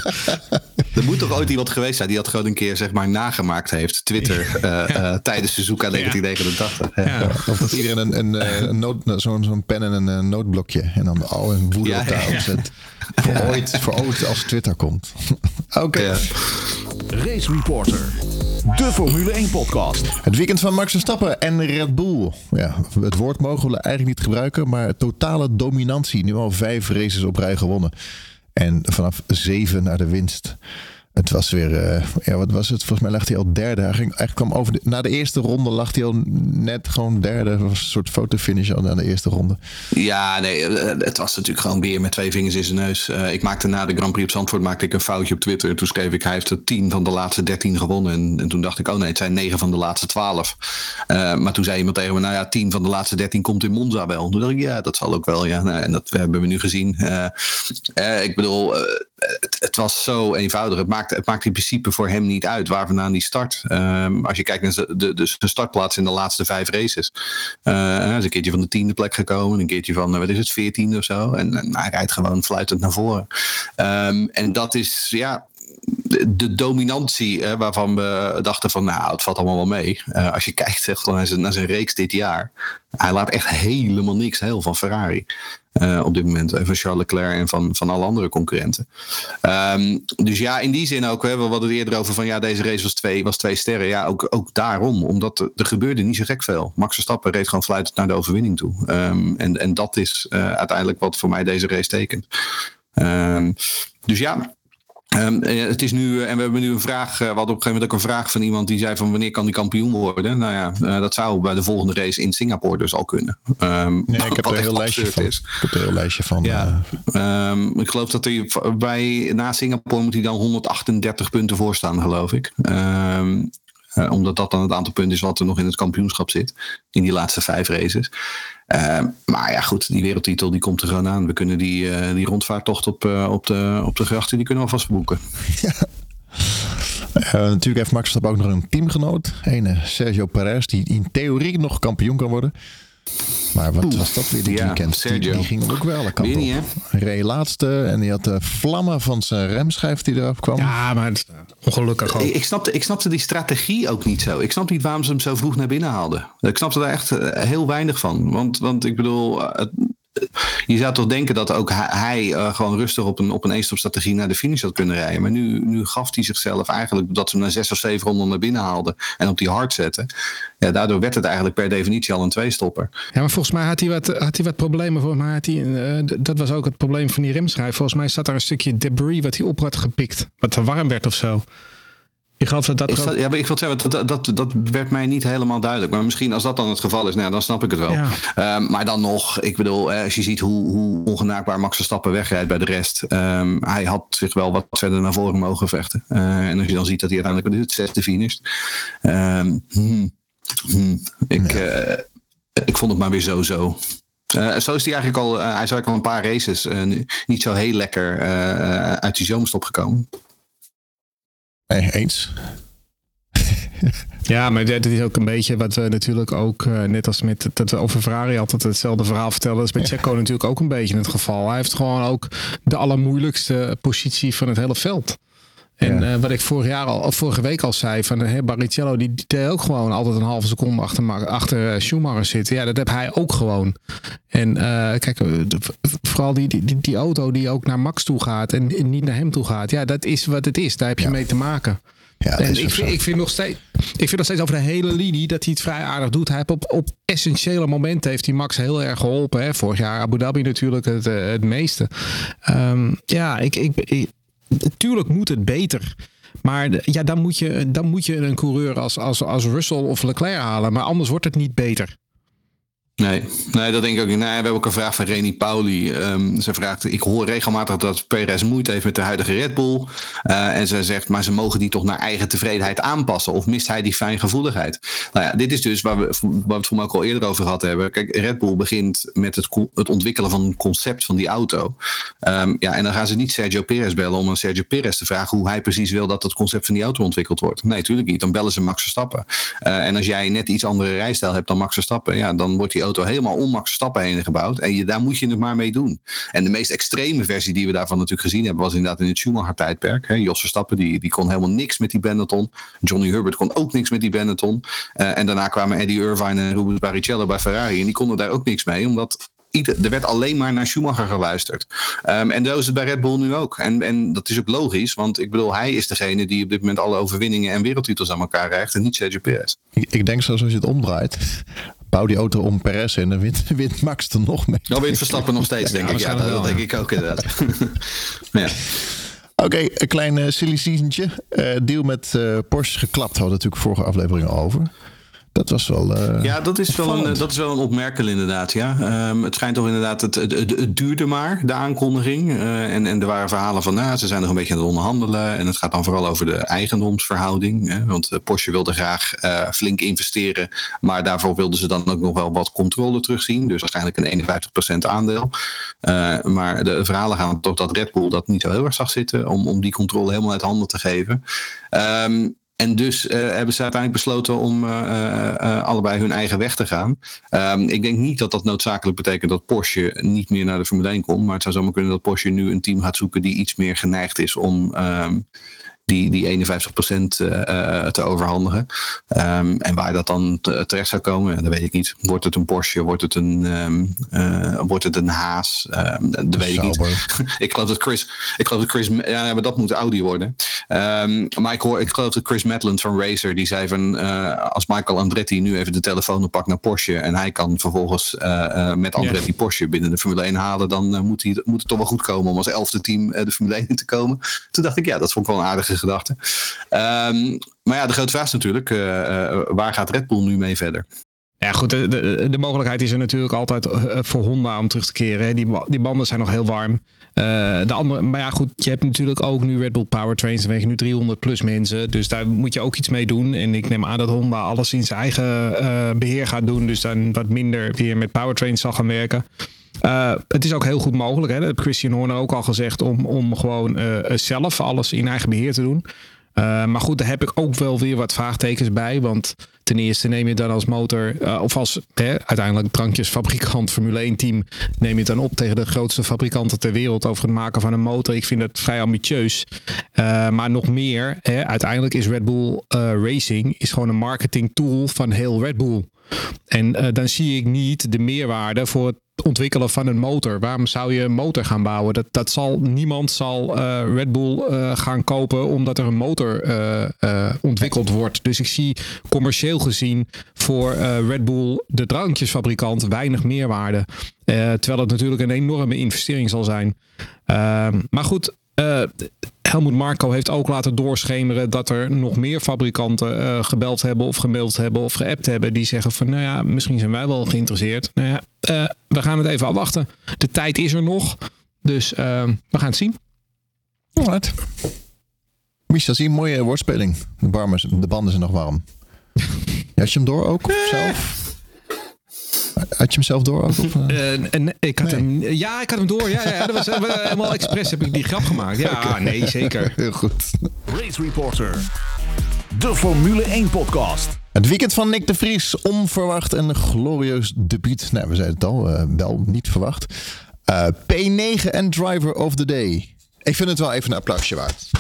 Er moet toch ooit iemand geweest zijn die dat gewoon een keer zeg maar nagemaakt heeft. Twitter eh, eh, tijdens Suzuka 1989. Ja. Ja. Of dat iedereen een, een, eh, een noot, zo'n zo'n pen en een eh, nootblokje. En dan al een woede Ja, op opzet. Voor, ooit, voor ooit als Twitter komt. [laughs] Oké. Ja. Race Reporter. De Formule 1 podcast. Het weekend van Max Verstappen en Red Bull. Ja, het woord mogen we eigenlijk niet gebruiken, maar totale dominantie. Nu al vijf races op rij gewonnen. En vanaf zeven naar de winst. Het was weer, eh, ja, wat was het? Volgens mij lag hij al derde. Hij ging, eigenlijk kwam over na de eerste ronde lag hij al net gewoon derde. Was een soort fotofinish al na de eerste ronde. Ja, nee, eh, het was natuurlijk gewoon weer met twee vingers in zijn neus. Eh, ik maakte na de Grand Prix op Zandvoort maakte ik een foutje op Twitter. Toen schreef ik, hij heeft er tien van de laatste dertien gewonnen. En, en toen dacht ik, oh nee, het zijn negen van de laatste twaalf. Eh, maar toen zei iemand tegen me, nou ja, tien van de laatste dertien komt in Monza wel. Toen dacht ik, ja, dat zal ook wel, ja. Nou, en dat hebben we nu gezien. Eh, eh, ik bedoel, eh, het, het was zo eenvoudig. Het maakt, het maakt in principe voor hem niet uit waar vandaan die start. Ehm, als je kijkt naar de, de, startplaats in de laatste vijf races. Hij is een keertje van de tiende plek gekomen. Een keertje van, eh, wat is het, veertiende of zo. En, en hij rijdt gewoon fluitend naar voren. Ehm, en dat is, ja, de, dominantie eh, waarvan we dachten van, nou, het valt allemaal wel mee. Eh, als je kijkt naar, zijn, naar zijn reeks dit jaar. Hij laat echt helemaal niks heel van Ferrari. eh, op dit moment. En van Charles Leclerc en van, van alle andere concurrenten. Ehm, dus ja, in die zin ook. Hè, we hadden het eerder over van ja, deze race was twee, was twee sterren. Ja, ook, ook daarom. Omdat er, gebeurde niet zo gek veel. Max Verstappen reed gewoon fluitend naar de overwinning toe. Ehm, en, en dat is eh, uiteindelijk wat voor mij deze race tekent. Ehm, dus ja, Ehm, eh, het is nu, eh, en we hebben nu een vraag. eh, we hadden op een gegeven moment ook een vraag van iemand die zei: van wanneer kan die kampioen worden? Nou ja, dat zou bij de volgende race in Singapore dus al kunnen. Ehm, Nee, ik heb [laughs] er een heel lijstje van. is. Ik heb er een heel lijstje van. Ja. ik geloof dat hij bij, na Singapore moet hij dan 138 punten voor staan, geloof ik. Ehm, eh, omdat dat dan het aantal punten is wat er nog in het kampioenschap zit. In die laatste vijf races. Ehm, maar ja, goed, die wereldtitel die komt er gewoon aan. We kunnen die, eh, die rondvaarttocht op, eh, op, de, op de grachten, die kunnen we alvast boeken. [laughs] Eh, natuurlijk heeft Max Verstappen ook nog een teamgenoot. Ene Sergio Perez, die in theorie nog kampioen kan worden. Maar wat was dat weer dit ja, weekend? Die, Sergio. die ging ook wel Weer niet, reed laatste en die had de vlammen van zijn remschijf die eraf kwam. Ja, maar het is ongelukkig ook. Ik, ik, snapte, ik snapte die strategie ook niet zo. Ik snap niet waarom ze hem zo vroeg naar binnen haalden. Ik snapte daar echt eh, heel weinig van. Want, want ik bedoel, eh, het- je zou toch denken dat ook hij, eh, gewoon rustig op een, op een eenstopstrategie naar de finish had kunnen rijden. Maar nu, nu gaf hij zichzelf eigenlijk dat ze hem na zes of zeven ronden naar binnen haalden en op die hard zetten. Ja, daardoor werd het eigenlijk per definitie al een tweestopper. Ja, maar volgens mij had hij wat, had hij wat problemen. Volgens mij had hij, eh, dat was ook het probleem van die remschijf. Volgens mij zat daar een stukje debris wat hij op had gepikt. Wat te warm werd of zo. Ik geloof dat ja, maar ik wil zeggen, dat, dat, dat werd mij niet helemaal duidelijk. Maar misschien als dat dan het geval is, nou, dan snap ik het wel. Ja. Ehm, maar dan nog, ik bedoel, als je ziet hoe, hoe ongenaakbaar Max Verstappen wegrijdt bij de rest. ehm, hij had zich wel wat verder naar voren mogen vechten. Eh, en als je dan ziet dat hij uiteindelijk het zesde finisht. Hmm, hmm, ik, eh, ik vond het maar weer zo zo. Eh, zo is hij eigenlijk al, hij is eigenlijk al een paar races nu niet zo heel lekker uit die zomerstop gekomen. Nee, eens. [laughs] Ja, maar dit is ook een beetje wat we natuurlijk ook, eh, net als met dat we over Ferrari altijd hetzelfde verhaal vertellen. Dat is met Checo natuurlijk ook een beetje het geval. Hij heeft gewoon ook de allermoeilijkste positie van het hele veld. En Ja. eh, wat ik vorig jaar al, vorige week al zei, van uh, Barrichello, die, die deed ook gewoon altijd een halve seconde achter, achter eh, Schumacher zitten. Ja, dat heb hij ook gewoon. En eh, kijk, de- vooral die, die, die, auto die ook naar Max toe gaat en, en niet naar hem toe gaat. Ja, dat is wat het is. Daar heb je Ja. mee te maken. Ja, En ik vind, ik, vind nog steeds, ik vind nog steeds over de hele linie dat hij het vrij aardig doet. Hij heeft op, op essentiële momenten heeft hij Max heel erg geholpen. Hè. Vorig jaar Abu Dhabi natuurlijk het, het meeste. Ehm, ja, ik, ik, ik, natuurlijk moet het beter. Maar ja, dan, moet je, dan moet je een coureur als, als, als Russell of Leclerc halen. Maar anders wordt het niet beter. Nee, nee, dat denk ik ook niet. Nee, we hebben ook een vraag van Reni Pauli. Um, ze vraagt, ik hoor regelmatig dat Perez moeite heeft met de huidige Red Bull. Uh, en ze zegt, maar ze mogen die toch naar eigen tevredenheid aanpassen. Of mist hij die fijngevoeligheid? Nou ja, dit is dus waar we, waar we het voor mij ook al eerder over gehad hebben. Kijk, Red Bull begint met het, het ontwikkelen van een concept van die auto. Um, ja, en dan gaan ze niet Sergio Perez bellen om aan Sergio Perez te vragen hoe hij precies wil dat het concept van die auto ontwikkeld wordt. Nee, natuurlijk niet. Dan bellen ze Max Verstappen. Uh, en als jij net iets andere rijstijl hebt dan Max Verstappen, ja, dan wordt die auto helemaal om Max Verstappen heen gebouwd. En je, daar moet je het maar mee doen. En de meest extreme versie die we daarvan natuurlijk gezien hebben, was inderdaad in het Schumacher-tijdperk. Jos Verstappen die, die kon helemaal niks met die Benetton. Johnny Herbert kon ook niks met die Benetton. Uh, en daarna kwamen Eddie Irvine en Rubens Barrichello bij Ferrari. En die konden daar ook niks mee, omdat er werd alleen maar naar Schumacher geluisterd. Um, en zo is het bij Red Bull nu ook. En, en dat is ook logisch, want ik bedoel, hij is degene die op dit moment alle overwinningen en wereldtitels aan elkaar krijgt en niet Sergio Perez. Ik, ik denk zoals je het omdraait. Bouw die auto om Perez en dan wint, [laughs] wint Max er nog mee. Dan wint Verstappen nog steeds, denk ik. Ja, dat, denk ik ook inderdaad. [laughs] ja. Oké, okay, een klein uh, silly seasontje. Uh, deal met uh, Porsche geklapt hadden we natuurlijk vorige aflevering over. Dat was wel. Uh, ja, dat is wel, een, dat is wel een opmerkel inderdaad. Ja. Um, het schijnt toch inderdaad, het, het, het, het duurde maar, de aankondiging. Uh, en, en er waren verhalen van, nou, ze zijn nog een beetje aan het onderhandelen. En het gaat dan vooral over de eigendomsverhouding. Hè, want Porsche wilde graag uh, flink investeren. Maar daarvoor wilden ze dan ook nog wel wat controle terugzien. Dus waarschijnlijk een 51% aandeel. maar de verhalen gaan toch dat Red Bull dat niet zo heel erg zag zitten. Om, om die controle helemaal uit handen te geven. Um, en dus uh, hebben ze uiteindelijk besloten om uh, uh, allebei hun eigen weg te gaan. Um, ik denk niet dat dat noodzakelijk betekent dat Porsche niet meer naar de Formule 1 komt. Maar het zou zomaar kunnen dat Porsche nu een team gaat zoeken die iets meer geneigd is om um, die, die 51% uh, te overhandigen. Um, en waar dat dan terecht zou komen, dat weet ik niet. Wordt het een Porsche? Wordt het een, um, uh, wordt het een Haas? Um, dat weet ik niet. [laughs] ik geloof dat Chris, ik geloof dat Chris, ja, maar dat moet Audi worden. maar ik, hoor, ik geloof dat Chris Maitland van Racer, die zei van, uh, als Michael Andretti nu even de telefoon oppakt naar Porsche en hij kan vervolgens uh, met Andretti. Porsche binnen de Formule 1 halen, dan moet, hij, moet het toch wel goed komen om als elfde team de Formule 1 in te komen. Toen dacht ik, ja, dat vond ik wel een aardige gedachte. Um, maar ja, de grote vraag is natuurlijk, uh, uh, waar gaat Red Bull nu mee verder? Ja, goed, de, de, mogelijkheid is er natuurlijk altijd voor Honda om terug te keren. Die, die banden zijn nog heel warm. De andere, maar ja, goed, je hebt natuurlijk ook nu Red Bull Powertrains. Dan wegen nu 300 plus mensen. Dus daar moet je ook iets mee doen. En ik neem aan dat Honda alles in zijn eigen beheer gaat doen. Dus dan wat minder weer met Powertrains zal gaan werken. Uh, het is ook heel goed mogelijk, hè? dat heeft Christian Horner ook al gezegd, om, om gewoon uh, zelf alles in eigen beheer te doen. Maar goed, daar heb ik ook wel weer wat vraagtekens bij. Want ten eerste neem je dan als motor, of als hè, uiteindelijk drankjesfabrikant Formule 1 team, neem je het dan op tegen de grootste fabrikanten ter wereld over het maken van een motor. Ik vind het vrij ambitieus. maar nog meer, hè, uiteindelijk is Red Bull Racing is gewoon een marketing tool van heel Red Bull. En dan zie ik niet de meerwaarde voor het ontwikkelen van een motor. Waarom zou je een motor gaan bouwen? Dat, dat zal, niemand zal uh, Red Bull uh, gaan kopen omdat er een motor ontwikkeld wordt. Dus ik zie commercieel gezien voor Red Bull, de drankjesfabrikant, weinig meerwaarde. terwijl het natuurlijk een enorme investering zal zijn. Ehm, maar goed, uh, Helmoet Marco heeft ook laten doorschemeren dat er nog meer fabrikanten gebeld hebben of gemaild hebben of geappt hebben. Die zeggen van nou ja, misschien zijn wij wel geïnteresseerd. Nou ja, uh, we gaan het even afwachten. De tijd is er nog. Dus we gaan het zien. Alright. Misha, zie een mooie woordspeling. De, warme, de banden zijn nog warm. Had je hem door ook? Zelf? Had je hem zelf door ook? Of, uh, uh, ik had nee. hem, ja, ik had hem door. Ja, ja, dat was helemaal expres heb ik die grap gemaakt. Ja, okay. nee, zeker. Heel goed. Race Reporter. De Formule 1 podcast. Het weekend van Nick de Vries. Onverwacht en glorieus debuut. Nou, we zeiden het al. wel niet verwacht. P9 en Driver of the Day. Ik vind het wel even een applausje waard.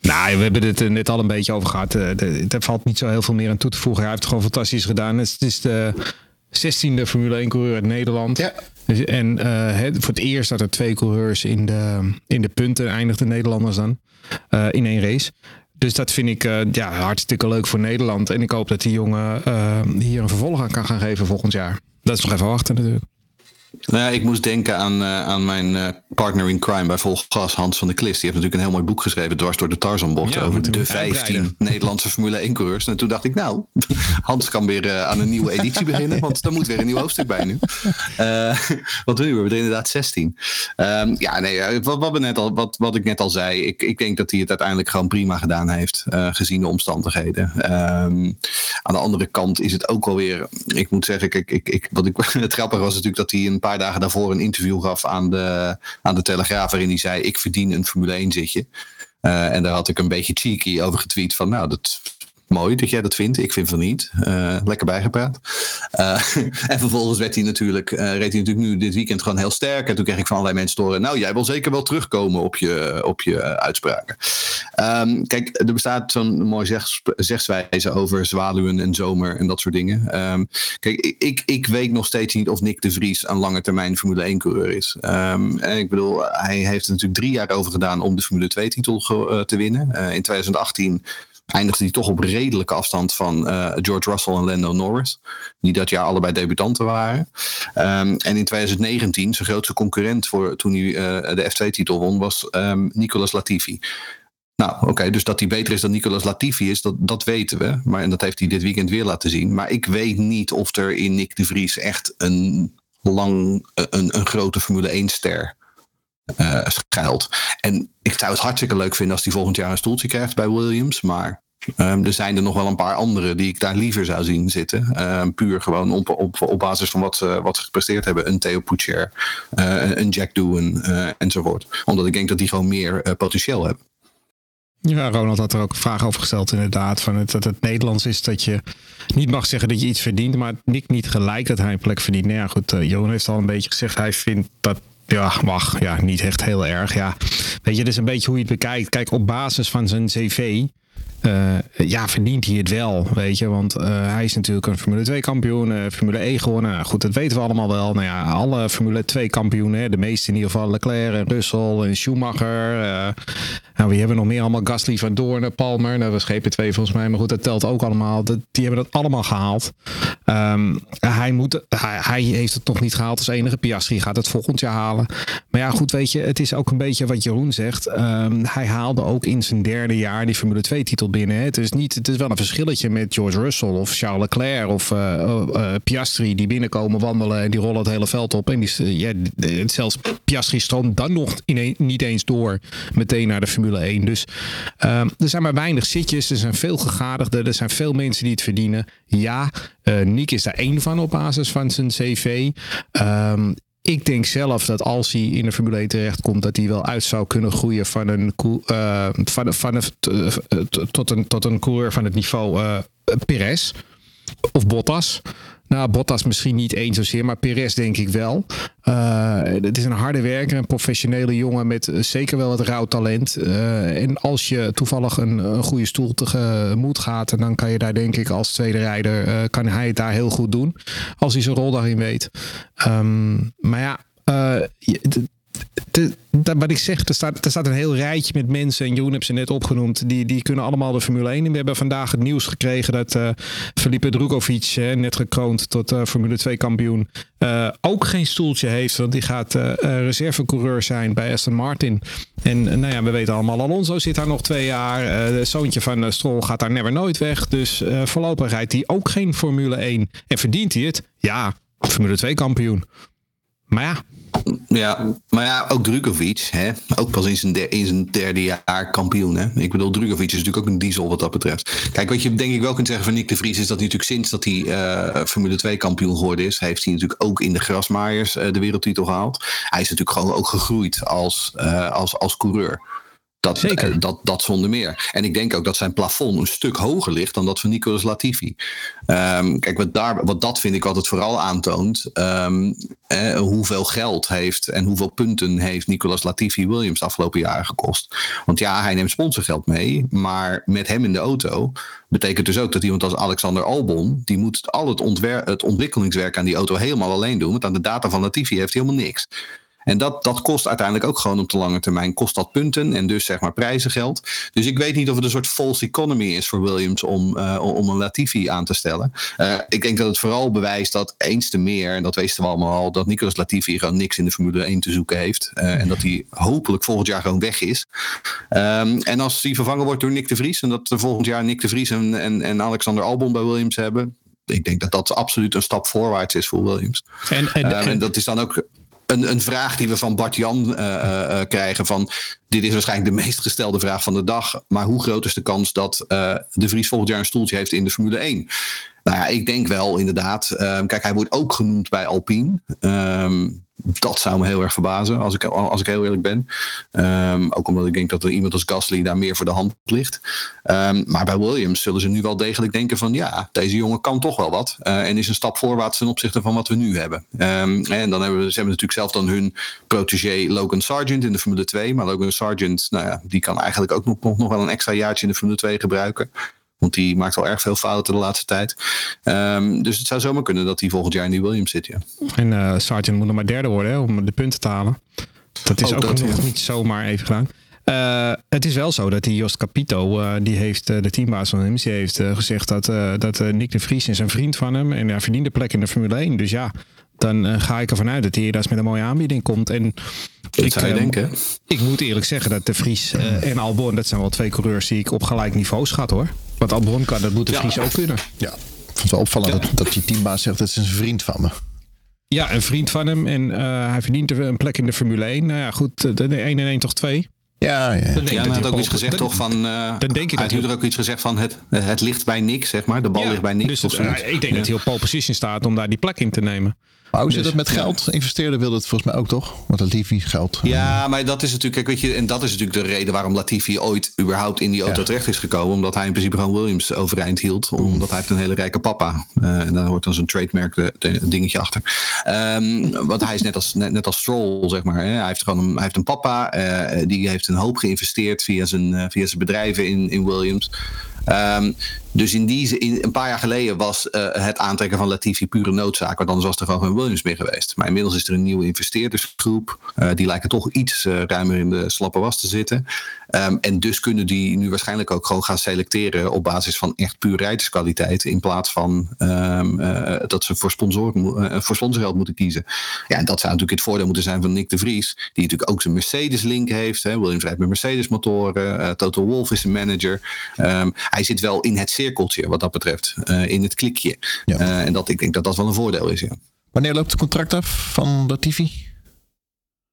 Nou, we hebben het er net al een beetje over gehad. Er valt niet zo heel veel meer aan toe te voegen. Hij heeft het gewoon fantastisch gedaan. Het is de 16e Formule 1 coureur uit Nederland. Ja. En uh, voor het eerst dat er twee coureurs in de, in de punten eindigden, Nederlanders dan, uh, in één race. Dus dat vind ik uh, ja, hartstikke leuk voor Nederland. En ik hoop dat die jongen hier een vervolg aan kan gaan geven volgend jaar. Dat is nog even wachten natuurlijk. Nou ja, ik moest denken aan, uh, aan mijn uh, partner in crime bij Volgas, Hans van der Klist. Die heeft natuurlijk een heel mooi boek geschreven, dwars door de Tarzanbocht, ja, over de 15 Nederlandse Formule 1 coureurs. En toen dacht ik, nou, [laughs] Hans kan weer uh, aan een nieuwe editie beginnen, want er moet weer een nieuw hoofdstuk bij nu. wat nu? We hebben er inderdaad 16. Um, ja, nee, wat, wat, we net al, wat, wat ik net al zei, ik, ik denk dat hij het uiteindelijk gewoon prima gedaan heeft, gezien de omstandigheden. Um, aan de andere kant is het ook alweer, ik moet zeggen, kijk, ik, ik, wat ik, [laughs] het grappige was natuurlijk dat hij een paar dagen daarvoor een interview gaf aan de, aan de Telegraaf. waarin hij zei: Ik verdien een Formule 1 zitje. Uh, en daar had ik een beetje cheeky over getweet van, nou, dat Mooi dat jij dat vindt. Ik vind van niet. Uh, lekker bijgepraat. Uh, [laughs] en vervolgens werd hij natuurlijk, uh, reed hij natuurlijk nu dit weekend gewoon heel sterk. En toen kreeg ik van allerlei mensen horen. Nou, jij wil zeker wel terugkomen op je, op je uitspraken. Um, kijk, er bestaat zo'n mooi zeg, zegswijze over zwaluwen en zomer en dat soort dingen. Um, kijk, ik, ik weet nog steeds niet of Nick de Vries een lange termijn Formule 1 coureur is. Um, en ik bedoel, hij heeft er natuurlijk drie jaar over gedaan om de Formule 2 titel te winnen. in 2018 eindigde hij toch op redelijke afstand van uh, George Russell en Lando Norris. Die dat jaar allebei debutanten waren. Um, en in 2019, zijn grootste concurrent voor toen hij uh, de F2-titel won, was um, Nicolas Latifi. Nou, oké, dus dat hij beter is dan Nicolas Latifi is, dat, dat weten we. Maar, en dat heeft hij dit weekend weer laten zien. Maar ik weet niet of er in Nick de Vries echt een, lang, een, een grote Formule 1-ster uh. En ik zou het hartstikke leuk vinden als hij volgend jaar een stoeltje krijgt bij Williams. Maar um, er zijn er nog wel een paar andere die ik daar liever zou zien zitten. Um, puur gewoon op, op, op basis van wat ze, wat ze gepresteerd hebben. Een Theo Poutier, uh, een Jack Doohan uh, enzovoort. Omdat ik denk dat die gewoon meer potentieel hebben. Ja, Ronald had er ook een vraag over gesteld inderdaad. Van het, dat het Nederlands is dat je niet mag zeggen dat je iets verdient. Maar Nick niet gelijk dat hij een plek verdient. Nou ja, goed, uh, Johan heeft al een beetje gezegd. Hij vindt dat ja, mag. Ja, niet echt heel erg. Ja. Weet je, dat is een beetje hoe je het bekijkt. Kijk, op basis van zijn cv uh, ja, verdient hij het wel, weet je. Want uh, hij is natuurlijk een Formule 2 kampioen, uh, Formule E gewonnen. Nou, goed, dat weten we allemaal wel. Nou ja, alle Formule 2 kampioenen, de meeste in ieder geval, Leclerc en Russell en Schumacher. nou, wie hebben nog meer allemaal? Gasly, Van Doorn, Palmer. Dat was GP2 volgens mij, maar goed, dat telt ook allemaal. Dat, die hebben dat allemaal gehaald. Um, hij, moet, hij, heeft het nog niet gehaald als enige. Piastri gaat het volgend jaar halen. Maar ja, goed, weet je, het is ook een beetje wat Jeroen zegt. Um, hij haalde ook in zijn derde jaar die Formule 2 titel binnen. Het is, niet, het is wel een verschilletje met George Russell of Charles Leclerc of uh, Piastri die binnenkomen wandelen en die rollen het hele veld op. En die, zelfs Piastri stroomt dan nog in, niet eens door meteen naar de Formule 1. Dus uh, er zijn maar weinig zitjes, er zijn veel gegadigden, er zijn veel mensen die het verdienen. Ja, Nick is daar één van op basis van zijn cv. Um, ik denk zelf dat als hij in de Formule 1 terechtkomt, dat hij wel uit zou kunnen groeien van een, uh, van, van een, uh, tot, een, tot een coureur van het niveau uh, Perez of Bottas. Nou, Bottas misschien niet eens zozeer, maar Perez denk ik wel. Uh, het is een harde werker, een professionele jongen met zeker wel het rauw talent. Uh, en als je toevallig een, een goede stoel tegemoet gaat, dan kan je daar denk ik als tweede rijder, uh, kan hij het daar heel goed doen. Als hij zijn rol daarin weet. Um, maar ja, wat ik zeg, er staat, er staat een heel rijtje met mensen. En Joen heeft ze net opgenoemd. Die, die kunnen allemaal de Formule 1 in. We hebben vandaag het nieuws gekregen dat uh, Felipe Drugovic, uh, net gekroond tot uh, Formule 2 kampioen, ook geen stoeltje heeft. Want die gaat reservecoureur zijn bij Aston Martin. En nou ja, we weten allemaal, Alonso zit daar nog twee jaar. zoontje van Stroll gaat daar never nooit weg. Dus voorlopig rijdt hij ook geen Formule 1. En verdient hij het? Ja, Formule 2 kampioen. Maar ja, ja, maar ja, ook Drukovic, hè? ook pas in zijn, in zijn derde jaar kampioen. Hè? Ik bedoel, Drukovic is natuurlijk ook een diesel wat dat betreft. Kijk, wat je denk ik wel kunt zeggen van Nick de Vries... is dat hij natuurlijk sinds dat hij uh, Formule 2 kampioen geworden is... heeft hij natuurlijk ook in de grasmaaiers uh, de wereldtitel gehaald. Hij is natuurlijk gewoon ook gegroeid als, uh, als, als coureur. Dat, Zeker. Eh, dat, dat zonder meer. En ik denk ook dat zijn plafond een stuk hoger ligt dan dat van Nicolas Latifi. Um, kijk, wat, daar, wat dat vind ik altijd vooral aantoont. Um, eh, hoeveel geld heeft en hoeveel punten heeft Nicolas Latifi Williams de afgelopen jaren gekost. Want ja, hij neemt sponsorgeld mee. Maar met hem in de auto betekent dus ook dat iemand als Alexander Albon. die moet al het, ontwer het ontwikkelingswerk aan die auto helemaal alleen doen. Want aan de data van Latifi heeft hij helemaal niks. En dat, dat kost uiteindelijk ook gewoon op de lange termijn kost dat punten en dus zeg maar prijzengeld. Dus ik weet niet of het een soort false economy is voor Williams om, uh, om een Latifi aan te stellen. Uh, ik denk dat het vooral bewijst dat eens te meer, en dat wisten we allemaal al, dat Nicolas Latifi gewoon niks in de Formule 1 te zoeken heeft. Uh, en dat hij hopelijk volgend jaar gewoon weg is. Um, en als hij vervangen wordt door Nick de Vries, en dat er volgend jaar Nick de Vries en, en, en Alexander Albon bij Williams hebben, ik denk dat dat absoluut een stap voorwaarts is voor Williams. En, en, en dat is dan ook een, een vraag die we van Bart Jan uh, uh, krijgen. Van, dit is waarschijnlijk de meest gestelde vraag van de dag. Maar hoe groot is de kans dat de Vries volgend jaar een stoeltje heeft in de Formule 1? Nou ja, ik denk wel inderdaad. kijk, hij wordt ook genoemd bij Alpine. Um, dat zou me heel erg verbazen, als ik, als ik heel eerlijk ben. Um, ook omdat ik denk dat er iemand als Gasly daar meer voor de hand ligt. Maar bij Williams zullen ze nu wel degelijk denken van... ja, deze jongen kan toch wel wat. Uh, en is een stap voorwaarts ten opzichte van wat we nu hebben. En dan hebben we, ze hebben natuurlijk zelf dan hun protégé Logan Sargent in de Formule 2. Maar Logan Sargent, nou ja, die kan eigenlijk ook nog, nog wel een extra jaartje in de Formule 2 gebruiken. Want die maakt al erg veel fouten de laatste tijd. Um, dus het zou zomaar kunnen dat hij volgend jaar in die Williams zit. Ja. En uh, Sargent moet nog maar derde worden hè, om de punten te halen. Dat is ook, ook dat, nog ja. niet zomaar even gedaan. Uh, het is wel zo dat die Jost Capito, uh, die heeft uh, de teambaas van hem, die heeft gezegd dat, dat Nick de Vries is een vriend van hem en hij verdient de plek in de Formule 1. Dus ja, dan ga ik ervan uit dat hij hier met een mooie aanbieding komt. En dat ik, zou je denken. Ik moet eerlijk zeggen dat de Vries en Albon, dat zijn wel twee coureurs die ik op gelijk niveau schat hoor. Wat Albon kan, dat moet de Vries ja. ook kunnen. Ja, ik vond het wel opvallend ja. dat, dat je teambaas zegt dat is een vriend van me. Ja, een vriend van hem. En uh, hij verdient een plek in de Formule 1. Nou ja, goed, de 1 en 1 toch 2. Ja, ja. Dan ja, hij had ook iets gezegd toch van. Uh, dan denk je hij heeft er ook iets gezegd van het, het ligt bij Nick, zeg maar. De bal ja, ligt bij Nick. Dus het, uh, ik denk dat hij op pole position staat om daar die plek in te nemen. Maar hoe zit het met geld? Ja. Investeerder wil het volgens mij ook toch? Want Latifi geld. Ja, maar dat is natuurlijk, weet je, en dat is natuurlijk de reden waarom Latifi ooit überhaupt in die auto ja. terecht is gekomen. Omdat hij in principe gewoon Williams overeind hield. Omdat hij heeft een hele rijke papa. Uh, en daar hoort dan zo'n trademark dingetje achter. Um, want hij is net als, net, net als Stroll, zeg maar. Hè. Hij heeft gewoon een, hij heeft een papa. Uh, die heeft een hoop geïnvesteerd via zijn, via zijn bedrijven in, in Williams. Um, dus in die in, een paar jaar geleden was uh, het aantrekken van Latifi pure noodzaak. Want anders was er gewoon geen Williams meer geweest. Maar inmiddels is er een nieuwe investeerdersgroep. Uh, die lijken toch iets uh, ruimer in de slappe was te zitten. Um, en dus kunnen die nu waarschijnlijk ook gewoon gaan selecteren op basis van echt puur rijderskwaliteit. In plaats van um, dat ze voor, sponsoren, voor sponsorgeld moeten kiezen. Ja, en dat zou natuurlijk het voordeel moeten zijn van Nick de Vries. Die natuurlijk ook zijn Mercedes-link heeft. Hè. Williams rijdt met Mercedes-motoren. Toto Wolff is een manager. Um, hij zit wel in het cirkeltje wat dat betreft. Uh, in het klikje. Ja. Uh, en dat, ik denk dat dat wel een voordeel is. Ja. Wanneer loopt het contract af van Latifi?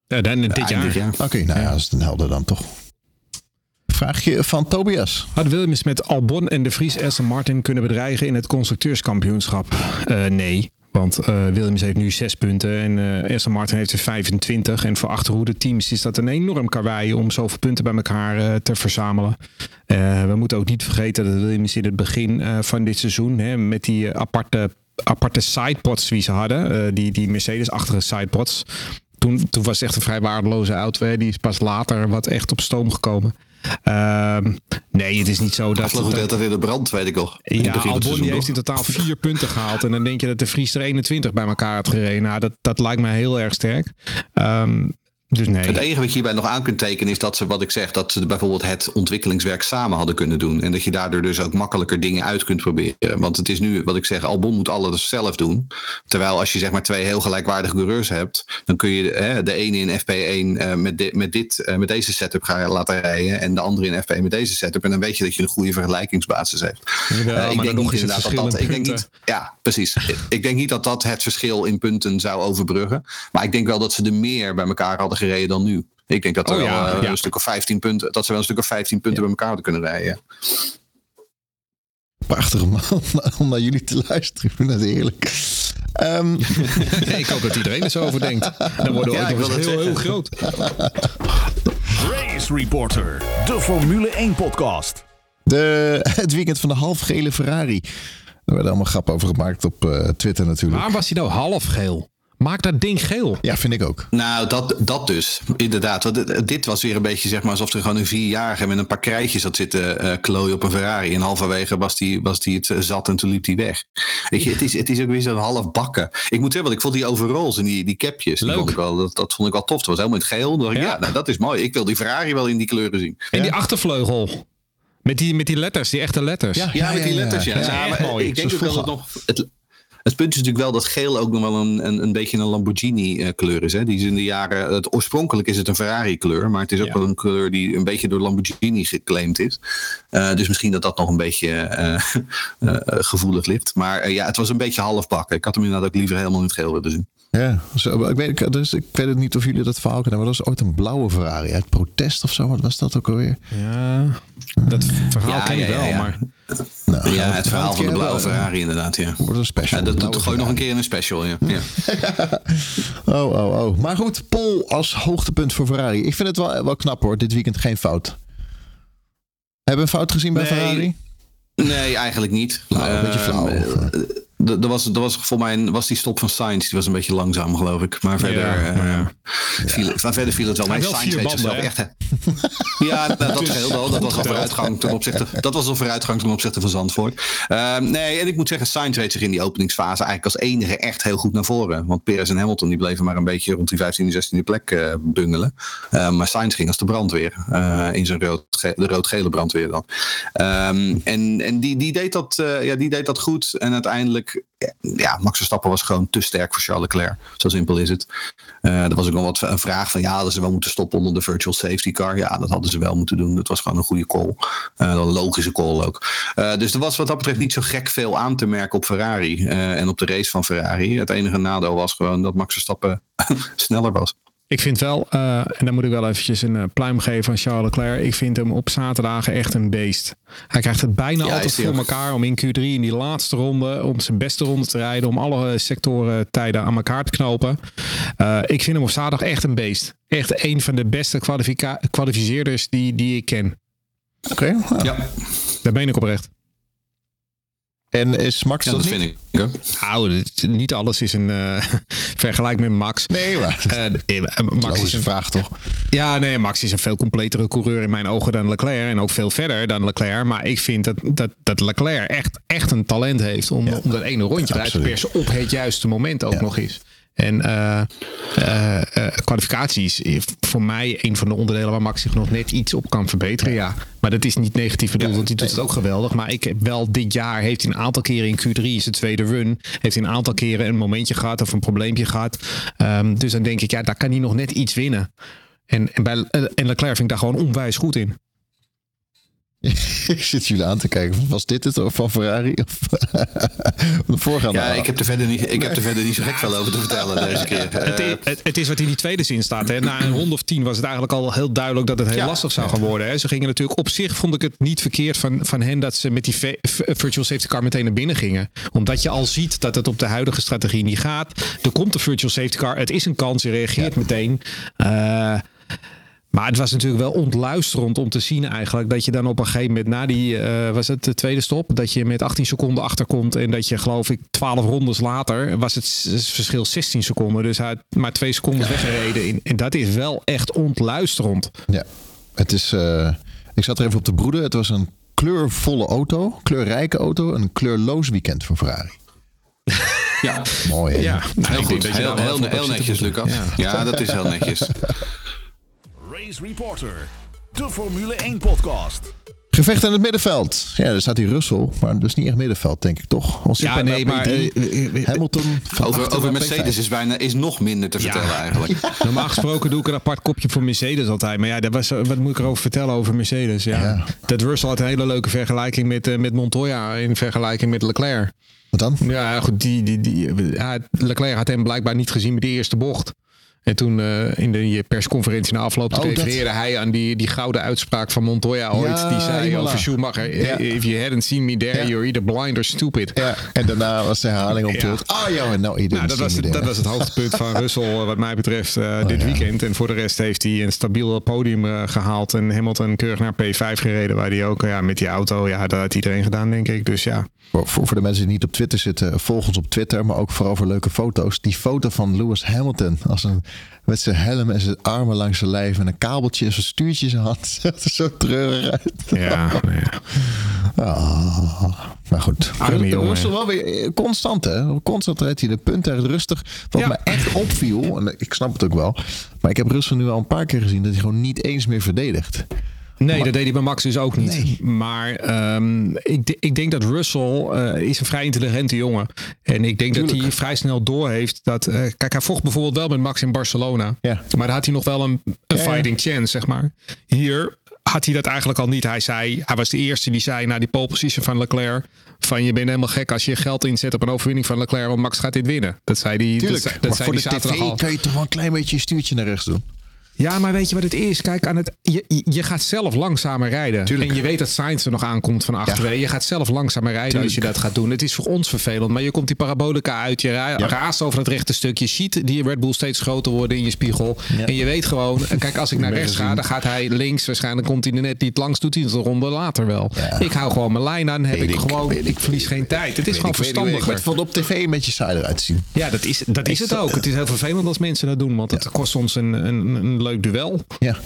Ja, dan dit jaar. jaar. Oké, okay, nou ja, dat is een helder dan toch. Vraagje van Tobias. Had Williams met Albon en de Vries Aston Martin kunnen bedreigen in het constructeurskampioenschap? Uh, nee. Want uh, Williams heeft nu zes punten en uh, Aston Martin heeft er 25. En voor achterhoede teams is dat een enorm karwei om zoveel punten bij elkaar uh, te verzamelen. we moeten ook niet vergeten dat Williams in het begin van dit seizoen hè, met die aparte, aparte sidepods die ze hadden, die, die Mercedes-achtige sidepods. Toen, toen was het echt een vrij waardeloze auto. Hè. Die is pas later wat echt op stoom gekomen. Uh, nee, het is niet zo dat... Vloog het in de brand, weet ik nog. Ja, Albon heeft in totaal vier punten gehaald. En dan denk je dat de Vries er 21 bij elkaar had gereden. Nou, dat, dat lijkt mij heel erg sterk. Um, dus nee. Het enige wat je hierbij nog aan kunt tekenen is dat ze, wat ik zeg, dat ze bijvoorbeeld het ontwikkelingswerk samen hadden kunnen doen. En dat je daardoor dus ook makkelijker dingen uit kunt proberen. Want het is nu, wat ik zeg, Albon moet alles zelf doen. Terwijl als je zeg maar twee heel gelijkwaardige coureurs hebt, dan kun je hè, de ene in FP1 uh, met, met, dit, uh, met deze setup gaan laten rijden. En de andere in FP1 met deze setup. En dan weet je dat je een goede vergelijkingsbasis hebt. Ja, uh, ik denk niet inderdaad dat dat. Ik denk niet, ja, precies. ik denk niet dat dat het verschil in punten zou overbruggen. Maar ik denk wel dat ze er meer bij elkaar hadden gereden dan nu. Ik denk dat, oh, ja, wel, uh, ja. een stuk of 15 punten, dat ze wel een stuk of 15 punten ja. bij elkaar hadden kunnen rijden. Prachtig man, [laughs] om naar jullie te luisteren. Ik vind het heerlijk. [laughs] Um. ik hoop dat iedereen er zo over denkt. Dan worden we ook nog eens heel, heel groot. Race Reporter, de Formule 1 podcast. De, het weekend van de halfgele Ferrari. Er werden allemaal grappen over gemaakt op uh, Twitter natuurlijk. Waar was hij nou halfgeel? Maak dat ding geel. Ja, vind ik ook. Nou, dat, dat dus. Inderdaad. Want dit- was weer een beetje zeg maar alsof er gewoon een vierjarige met een paar krijtjes had zitten eh klooien op een Ferrari. En halverwege was die, was die het eh, zat en toen liep die weg. Weet je, het is, het is ook weer zo'n half bakken. Ik moet zeggen, want ik vond die overalls en die, die capjes, die Leuk. vond ik wel, dat, dat vond ik wel tof. Dat was helemaal in het geel. Dan dacht ik, Ja. ja, nou, dat is mooi. Ik wil die Ferrari wel in die kleuren zien. En die achtervleugel. Met die, met die letters, die echte letters. Ja. Ja, met die letters, ja. Ja, maar mooi. Ik denk ook dat vroeger. nog... Het, het punt is natuurlijk wel dat geel ook nog wel een, een, een beetje een Lamborghini-kleur is. Hè? Die is in de jaren... Het, oorspronkelijk is het een Ferrari-kleur, maar het is ook Ja. wel een kleur die een beetje door Lamborghini geclaimd is. Eh, dus misschien dat dat nog een beetje eh, [laughs] eh, gevoelig ligt. Maar eh, ja, het was een beetje halfbakken. Ik had hem inderdaad ook liever helemaal in het geel willen zien. Ja, zo, ik, weet, dus, ik weet het niet of jullie dat verhaal kennen, maar dat was ooit een blauwe Ferrari uit protest of zo. Wat was dat ook alweer? Ja, dat verhaal Ja, ken ja, wel, ja. maar... Nou, ja, het verhaal van de blauwe? Ferrari inderdaad, ja. Wordt een special. Ja, dat doet gooi nog een keer in een special, ja. ja. [laughs] Oh, oh, oh. Maar goed, Pol als hoogtepunt voor Ferrari. Ik vind het wel, wel knap hoor. Dit weekend geen fout. Hebben we een fout gezien bij Nee. Ferrari? Nee, eigenlijk niet. Nou, een beetje Ehm, flauw, eh, of, d- Er was, er was voor mij was die stop van Sainz, die was een beetje langzaam, geloof ik. Maar verder, Ja, eh, maar ja. Viel, maar verder viel het wel mee. Sainz vier reed zichzelf banden, echt. hè. [laughs] Ja, nou, dat scheelt wel. Dat was al [laughs] vooruitgang ten opzichte, dat was al vooruitgang ten opzichte van Zandvoort. Ehm, nee, en ik moet zeggen, Sainz reed zich in die openingsfase eigenlijk als enige echt heel goed naar voren. Want Perez en Hamilton die bleven maar een beetje rond die 15e, 16e plek eh, bungelen. Ehm, maar Sainz ging als de brandweer. eh, in zijn rood, de rood-gele brandweer dan. Ehm, en en die, die, deed dat, ja, die deed dat goed. En uiteindelijk, ja, Max Verstappen was gewoon te sterk voor Charles Leclerc. Zo simpel is het. Eh er was ook nog wat een vraag van, ja, hadden ze wel moeten stoppen onder de virtual safety car. Ja, dat hadden ze wel moeten doen. Dat was gewoon een goede call. Eh, een logische call ook. Eh, dus er was wat dat betreft niet zo gek veel aan te merken op Ferrari. eh, en op de race van Ferrari. Het enige nadeel was gewoon dat Max Verstappen [laughs] sneller was. Ik vind wel, eh, en dan moet ik wel eventjes een eh, pluim geven aan Charles Leclerc. Ik vind hem op zaterdagen echt een beest. Hij krijgt het bijna Ja, altijd voor ook. elkaar om in Q3 in die laatste ronde, om zijn beste ronde te rijden, om alle eh, sectoren tijden aan elkaar te knopen. Ik vind hem op zaterdag echt een beest. Echt een van de beste kwalificeerders die, die ik ken. Oké. Ja, Daar ben ik oprecht. En is Max ja dat dat niet? vind ik. Nou, niet alles is een eh, [laughs] vergelijk met Max. Nee, maar. Eh, Max [laughs] is een vraag toch? Ja, nee, Max is een veel completere coureur in mijn ogen dan Leclerc. En ook veel verder dan Leclerc. Maar ik vind dat, dat, dat Leclerc echt, echt een talent heeft om, om dat ene rondje eruit te persen op het juiste moment ook nog eens. En eh eh, eh, kwalificaties voor mij een van de onderdelen waar Max zich nog net iets op kan verbeteren. Ja. Maar dat is niet negatief bedoeld, want hij doet het ook geweldig. Maar ik heb wel dit jaar heeft hij een aantal keren in Q3, zijn tweede run, heeft hij een aantal keren een momentje gehad of een probleempje gehad. Ehm, dus dan denk ik, ja, daar kan hij nog net iets winnen. En, en, bij, en Leclerc vind ik daar gewoon onwijs goed in. [laughs] ik zit jullie aan te kijken. Was dit het van Ferrari? Of [laughs] de voorgaande? Ja, ik heb er verder niet, ik heb er verder niet zo gek veel over te vertellen deze [laughs] keer. Het, Eh, is, het, het is wat in die tweede zin staat. Hè. Na een ronde of tien was het eigenlijk al heel duidelijk dat het heel Ja. lastig zou gaan worden. Hè. Ze gingen natuurlijk op zich vond ik het niet verkeerd van, van hen dat ze met die virtual safety car meteen naar binnen gingen. Omdat je al ziet dat het op de huidige strategie niet gaat. Er komt de virtual safety car. Het is een kans. Je reageert meteen. Eh, maar het was natuurlijk wel ontluisterend om te zien eigenlijk dat je dan op een gegeven moment na die, eh, was het de tweede stop, dat je met 18 seconden achterkomt en dat je geloof ik 12 rondes later was het verschil 16 seconden. Dus hij had maar twee seconden weggereden. In, en dat is wel echt ontluisterend. Ja, het is. eh, ik zat er even op te broeden. Het was een kleurvolle auto, kleurrijke auto, en een kleurloos weekend voor Ferrari. ja, Mooi. hè? Ja, nou, heel denk goed. Heel, heel, netjes. Lucas. Ja. Ja, dat is heel netjes. Race Reporter, de Formule 1 podcast. Gevecht in het middenveld. Ja, daar staat die Russell, maar dus niet echt middenveld, denk ik toch? Ons Ja, nee, maar eh, eh, eh, Hamilton. Over, Mercedes P5. is bijna is nog minder te vertellen eigenlijk. [laughs] [laughs] Normaal gesproken doe ik een apart kopje voor Mercedes altijd. Maar ja, dat was, wat moet ik erover vertellen over Mercedes? Ja. Ja. Dat Russell had een hele leuke vergelijking met, met Montoya in vergelijking met Leclerc. Wat dan? Ja, goed. Die, die, die, ja, Leclerc had hem blijkbaar niet gezien met de eerste bocht. En toen eh, in de persconferentie na afloop Oh, dat- hij aan die, die gouden uitspraak van Montoya ooit. Ja, die zei Imola. over Schumacher, Ja. if you hadn't seen me there, Ja. you're either blind or stupid. En daarna was de herhaling op terug. Ah ja, nou, Nou, dat, was het, dat was het hoogtepunt van [laughs] Russell wat mij betreft eh, dit ja. weekend. En voor de rest heeft hij een stabiel podium eh, gehaald. En Hamilton keurig naar P5 gereden. Waar hij ook ja, met die auto, ja, dat had iedereen gedaan denk ik. Dus ja, Voor, voor, de mensen die niet op Twitter zitten, volg ons op Twitter, maar ook vooral voor leuke foto's. Die foto van Lewis Hamilton als een, met zijn helm en zijn armen langs zijn lijf en een kabeltje en zijn stuurtje in zijn hand. [laughs] Er zo treurig uit. Ja. Ah, maar goed. Arme jongen. Wel weer constant, hè? Constant rijdt hij de punten echt rustig. Wat Ja. me echt opviel, en ik snap het ook wel, maar ik heb Russell nu al een paar keer gezien dat hij gewoon niet eens meer verdedigt. Nee, dat deed hij bij Max dus ook niet. Nee. Maar ehm, ik, ik denk dat Russell eh, is een vrij intelligente jongen. En ik denk dat hij vrij snel doorheeft dat... eh, kijk, hij vocht bijvoorbeeld wel met Max in Barcelona. Ja. Maar daar had hij nog wel een, een Ja, ja. fighting chance, zeg maar. Hier had hij dat eigenlijk al niet. Hij zei, hij was de eerste die zei na die pole position van Leclerc... van je bent helemaal gek als je geld inzet op een overwinning van Leclerc... want Max gaat dit winnen. Dat zei hij, dat, Tuurlijk, zei- dat maar zei voor de tv al. kan je toch wel een klein beetje je stuurtje naar rechts doen. Ja, maar weet je wat het is? Kijk, aan het, je, je gaat zelf langzamer rijden. Tuurlijk. En je weet dat Sainz er nog aankomt van achteren. Je gaat zelf langzamer rijden als je dat gaat doen. Het is voor ons vervelend, maar je komt die parabolica uit. Je ra- raast over het rechte stuk. Je ziet die Red Bull steeds groter worden in je spiegel. En je weet gewoon, [laughs] kijk, als ik naar rechts ga, dan gaat hij links. Waarschijnlijk komt hij er net niet langs, doet hij het een ronde later wel. Ik hou gewoon mijn lijn aan, heb ik, ik, gewoon, ik verlies geen tijd. Het is gewoon verstandiger. Het vond op tv een beetje saai eruit te zien. Ja, dat is, dat is het ook. Het is heel vervelend als mensen dat doen, want het kost ons een, een, een leuk duel. Ja.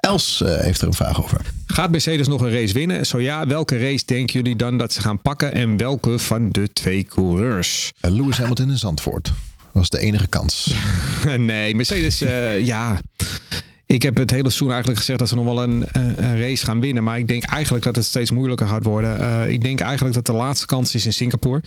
Els eh, heeft er een vraag over. Gaat Mercedes nog een race winnen? Zo ja, welke race denken jullie dan dat ze gaan pakken en welke van de twee coureurs? Eh, Lewis Hamilton in Zandvoort. was de enige kans. [laughs] nee, Mercedes, eh, ja. Ik heb het hele seizoen eigenlijk gezegd dat ze nog wel een, eh, een race gaan winnen. Maar ik denk eigenlijk dat het steeds moeilijker gaat worden. Eh, ik denk eigenlijk dat de laatste kans is in Singapore.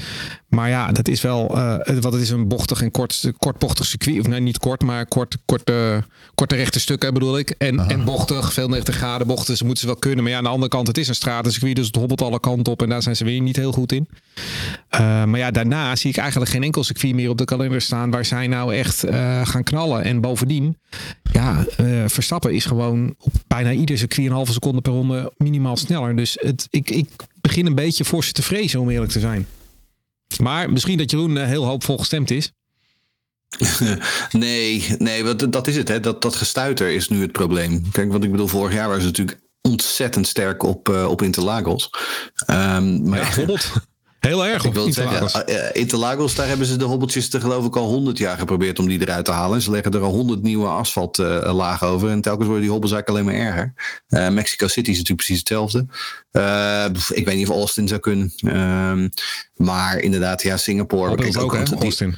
Maar ja, dat is wel. eh, het- want het is een bochtig en kort, kortbochtig circuit. Of nee, niet kort, maar kort, korte, korte rechte stukken bedoel ik. En, en bochtig, veel 90 graden bochten. Ze moeten ze wel kunnen. Maar ja, aan de andere kant, het is een stratencircuit. Dus het hobbelt alle kanten op. En daar zijn ze weer niet heel goed in. Eh, maar ja, daarna zie ik eigenlijk geen enkel circuit meer op de kalender staan waar zij nou echt eh, gaan knallen. En bovendien, ja, eh, Verstappen is gewoon op bijna ieder circuit een halve seconde per ronde minimaal sneller. Dus het, ik, ik begin een beetje voor ze te vrezen, om eerlijk te zijn. Maar misschien dat Jeroen eh, heel hoopvol gestemd is. [laughs] Nee, nee wat, dat is het. Hè. Dat, dat gestuiter is nu het probleem. Kijk, wat ik bedoel, vorig jaar waren ze natuurlijk ontzettend sterk op, eh, op Interlagos. Ehm, maar Ja, [laughs] hobbelt. Heel erg Ik wil Interlagos. zeggen, eh, Interlagos, daar hebben ze de hobbeltjes te geloof ik al honderd jaar geprobeerd om die eruit te halen. En ze leggen er al honderd nieuwe asfaltlagen over. En telkens worden die hobbels eigenlijk alleen maar erger. Eh, Mexico City is natuurlijk precies hetzelfde. Eh, ik weet niet of Austin zou kunnen. Maar inderdaad, ja, Singapore. Kijk, ook, hè, die-.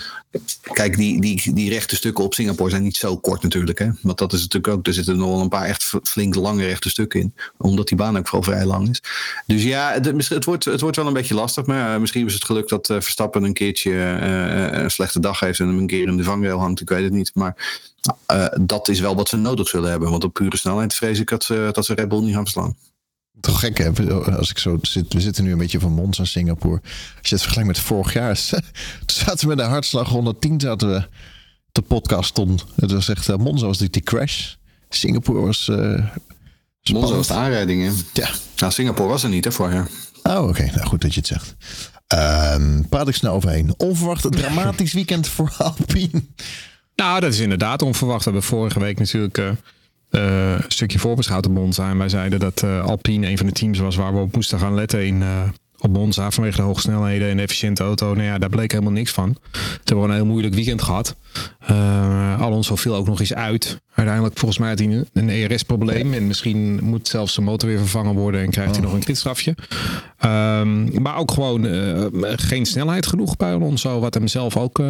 Kijk, die, die, die rechte stukken op Singapore zijn niet zo kort natuurlijk. Hè? Want dat is natuurlijk ook, er zitten nog wel een paar echt flink lange rechte stukken in. Omdat die baan ook vooral vrij lang is. Dus ja, het, het, wordt, het wordt wel een beetje lastig. Maar eh, misschien is het geluk dat eh, Verstappen een keertje eh, een slechte dag heeft. En hem een keer in de vangrail hangt. Ik weet het niet. Maar dat is wel wat ze nodig zullen hebben. Want op pure snelheid vrees ik dat ze, dat ze Red Bull niet gaan verslaan. Toch gek hè, als ik zo zit. We zitten nu een beetje van Monza Singapore. Als je het vergelijkt met vorig jaar. [laughs] Toen zaten we met een hartslag 110 zaten we de podcast stond. Het was echt, eh, Monza was natuurlijk die crash. Singapore was eh Monza was de aanrijding. hè? Ja. Nou, Singapore was er niet hè, vorig jaar. Oh, oké. Nou, goed dat je het zegt. Ehm, praat ik snel overheen. Onverwacht [laughs] dramatisch weekend voor Alpine. Nou, dat is inderdaad onverwacht. We hebben vorige week natuurlijk eh, eh, een stukje voorbeschouwd op Monza. En wij zeiden dat eh, Alpine een van de teams was waar we op moesten gaan letten in, eh, op Monza. Vanwege de hoge snelheden en de efficiënte auto. Nou ja, daar bleek helemaal niks van. Ze hebben een heel moeilijk weekend gehad. Eh, Alonso viel ook nog eens uit. Uiteindelijk volgens mij had hij een- ERS-probleem. En misschien moet zelfs de motor weer vervangen worden. En krijgt hij nog een kritstrafje. Ehm, maar ook gewoon geen snelheid genoeg bij Alonso. Wat hem zelf ook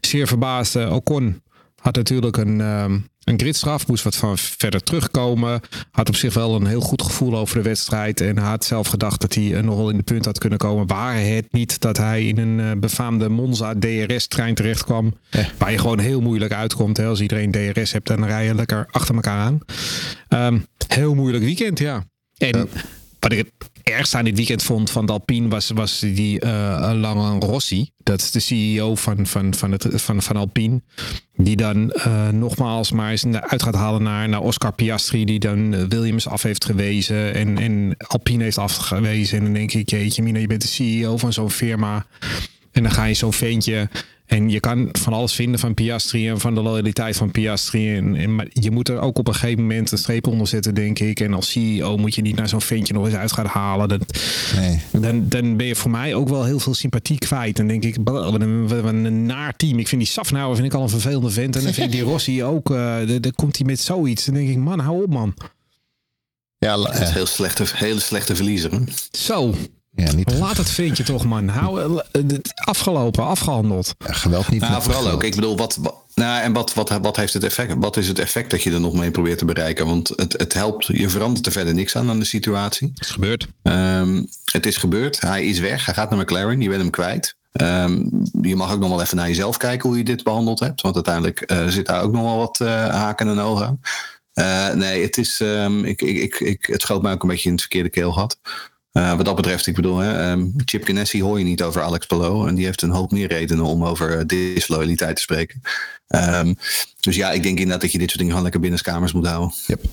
zeer verbaasde. Ocon had natuurlijk een, ehm een gridstraf. Moest wat van verder terugkomen. Had op zich wel een heel goed gevoel over de wedstrijd. En had zelf gedacht dat hij eh, nog wel in de punt had kunnen komen. Waar het niet dat hij in een eh, befaamde Monza DRS-trein terecht kwam. Waar je gewoon heel moeilijk uitkomt. Hè. Als iedereen DRS hebt, dan rij je lekker achter elkaar aan. Ehm, heel moeilijk weekend, ja. En wat ik ergste aan dit weekend vond van Alpine was, was die eh Lange Rossi. Dat is de CEO van, van, van, het, van, van Alpine. Die dan eh, nogmaals maar eens uit gaat halen naar, naar Oscar Piastri. Die dan eh, Williams af heeft gewezen. En, en Alpine heeft afgewezen. En dan denk ik, jeetje mina, je bent de CEO van zo'n firma. En dan ga je zo'n ventje. En je kan van alles vinden van Piastri en van de loyaliteit van Piastri. En, en, maar je moet er ook op een gegeven moment een streep onder zetten, denk ik. En als CEO moet je niet naar zo'n ventje nog eens uit gaan halen. Dat, Nee. dan, dan ben je voor mij ook wel heel veel sympathie kwijt. Dan denk ik, wat een, wat een naar team. Ik vind die Safnauer vind ik al een vervelende vent. En dan vind ik die [laughs] Rossi ook. eh dan komt hij met zoiets. Dan denk ik, man, hou op man. Ja, is eh, heel slechte, hele slechte verliezer. hè? Zo, ja niet laat het ventje toch man. Hou, eh, het afgelopen, afgehandeld. geweld niet. Nou, vooral geweld. ook. Ik bedoel, wat, wat- nou, en wat, wat, wat, heeft het effect, wat is het effect dat je er nog mee probeert te bereiken? Want het, het helpt, je verandert er verder niks aan aan de situatie. Het is gebeurd. Ehm, het is gebeurd. Hij is weg. Hij gaat naar McLaren. Je bent hem kwijt. Ehm, je mag ook nog wel even naar jezelf kijken hoe je dit behandeld hebt. Want uiteindelijk eh, zit daar ook nog wel wat eh, haken en ogen aan. Eh, nee, het, is, ehm, ik, ik, ik, ik, het schoot mij ook een beetje in het verkeerde keelgat. Eh wat dat betreft, ik bedoel, hè, ehm, Chip Ganassi hoor je niet over Alex Palou. En die heeft een hoop meer redenen om over eh, disloyaliteit te spreken. Ehm, dus ja, ik denk inderdaad dat je dit soort dingen gewoon lekker binnenskamers moet houden. Yep.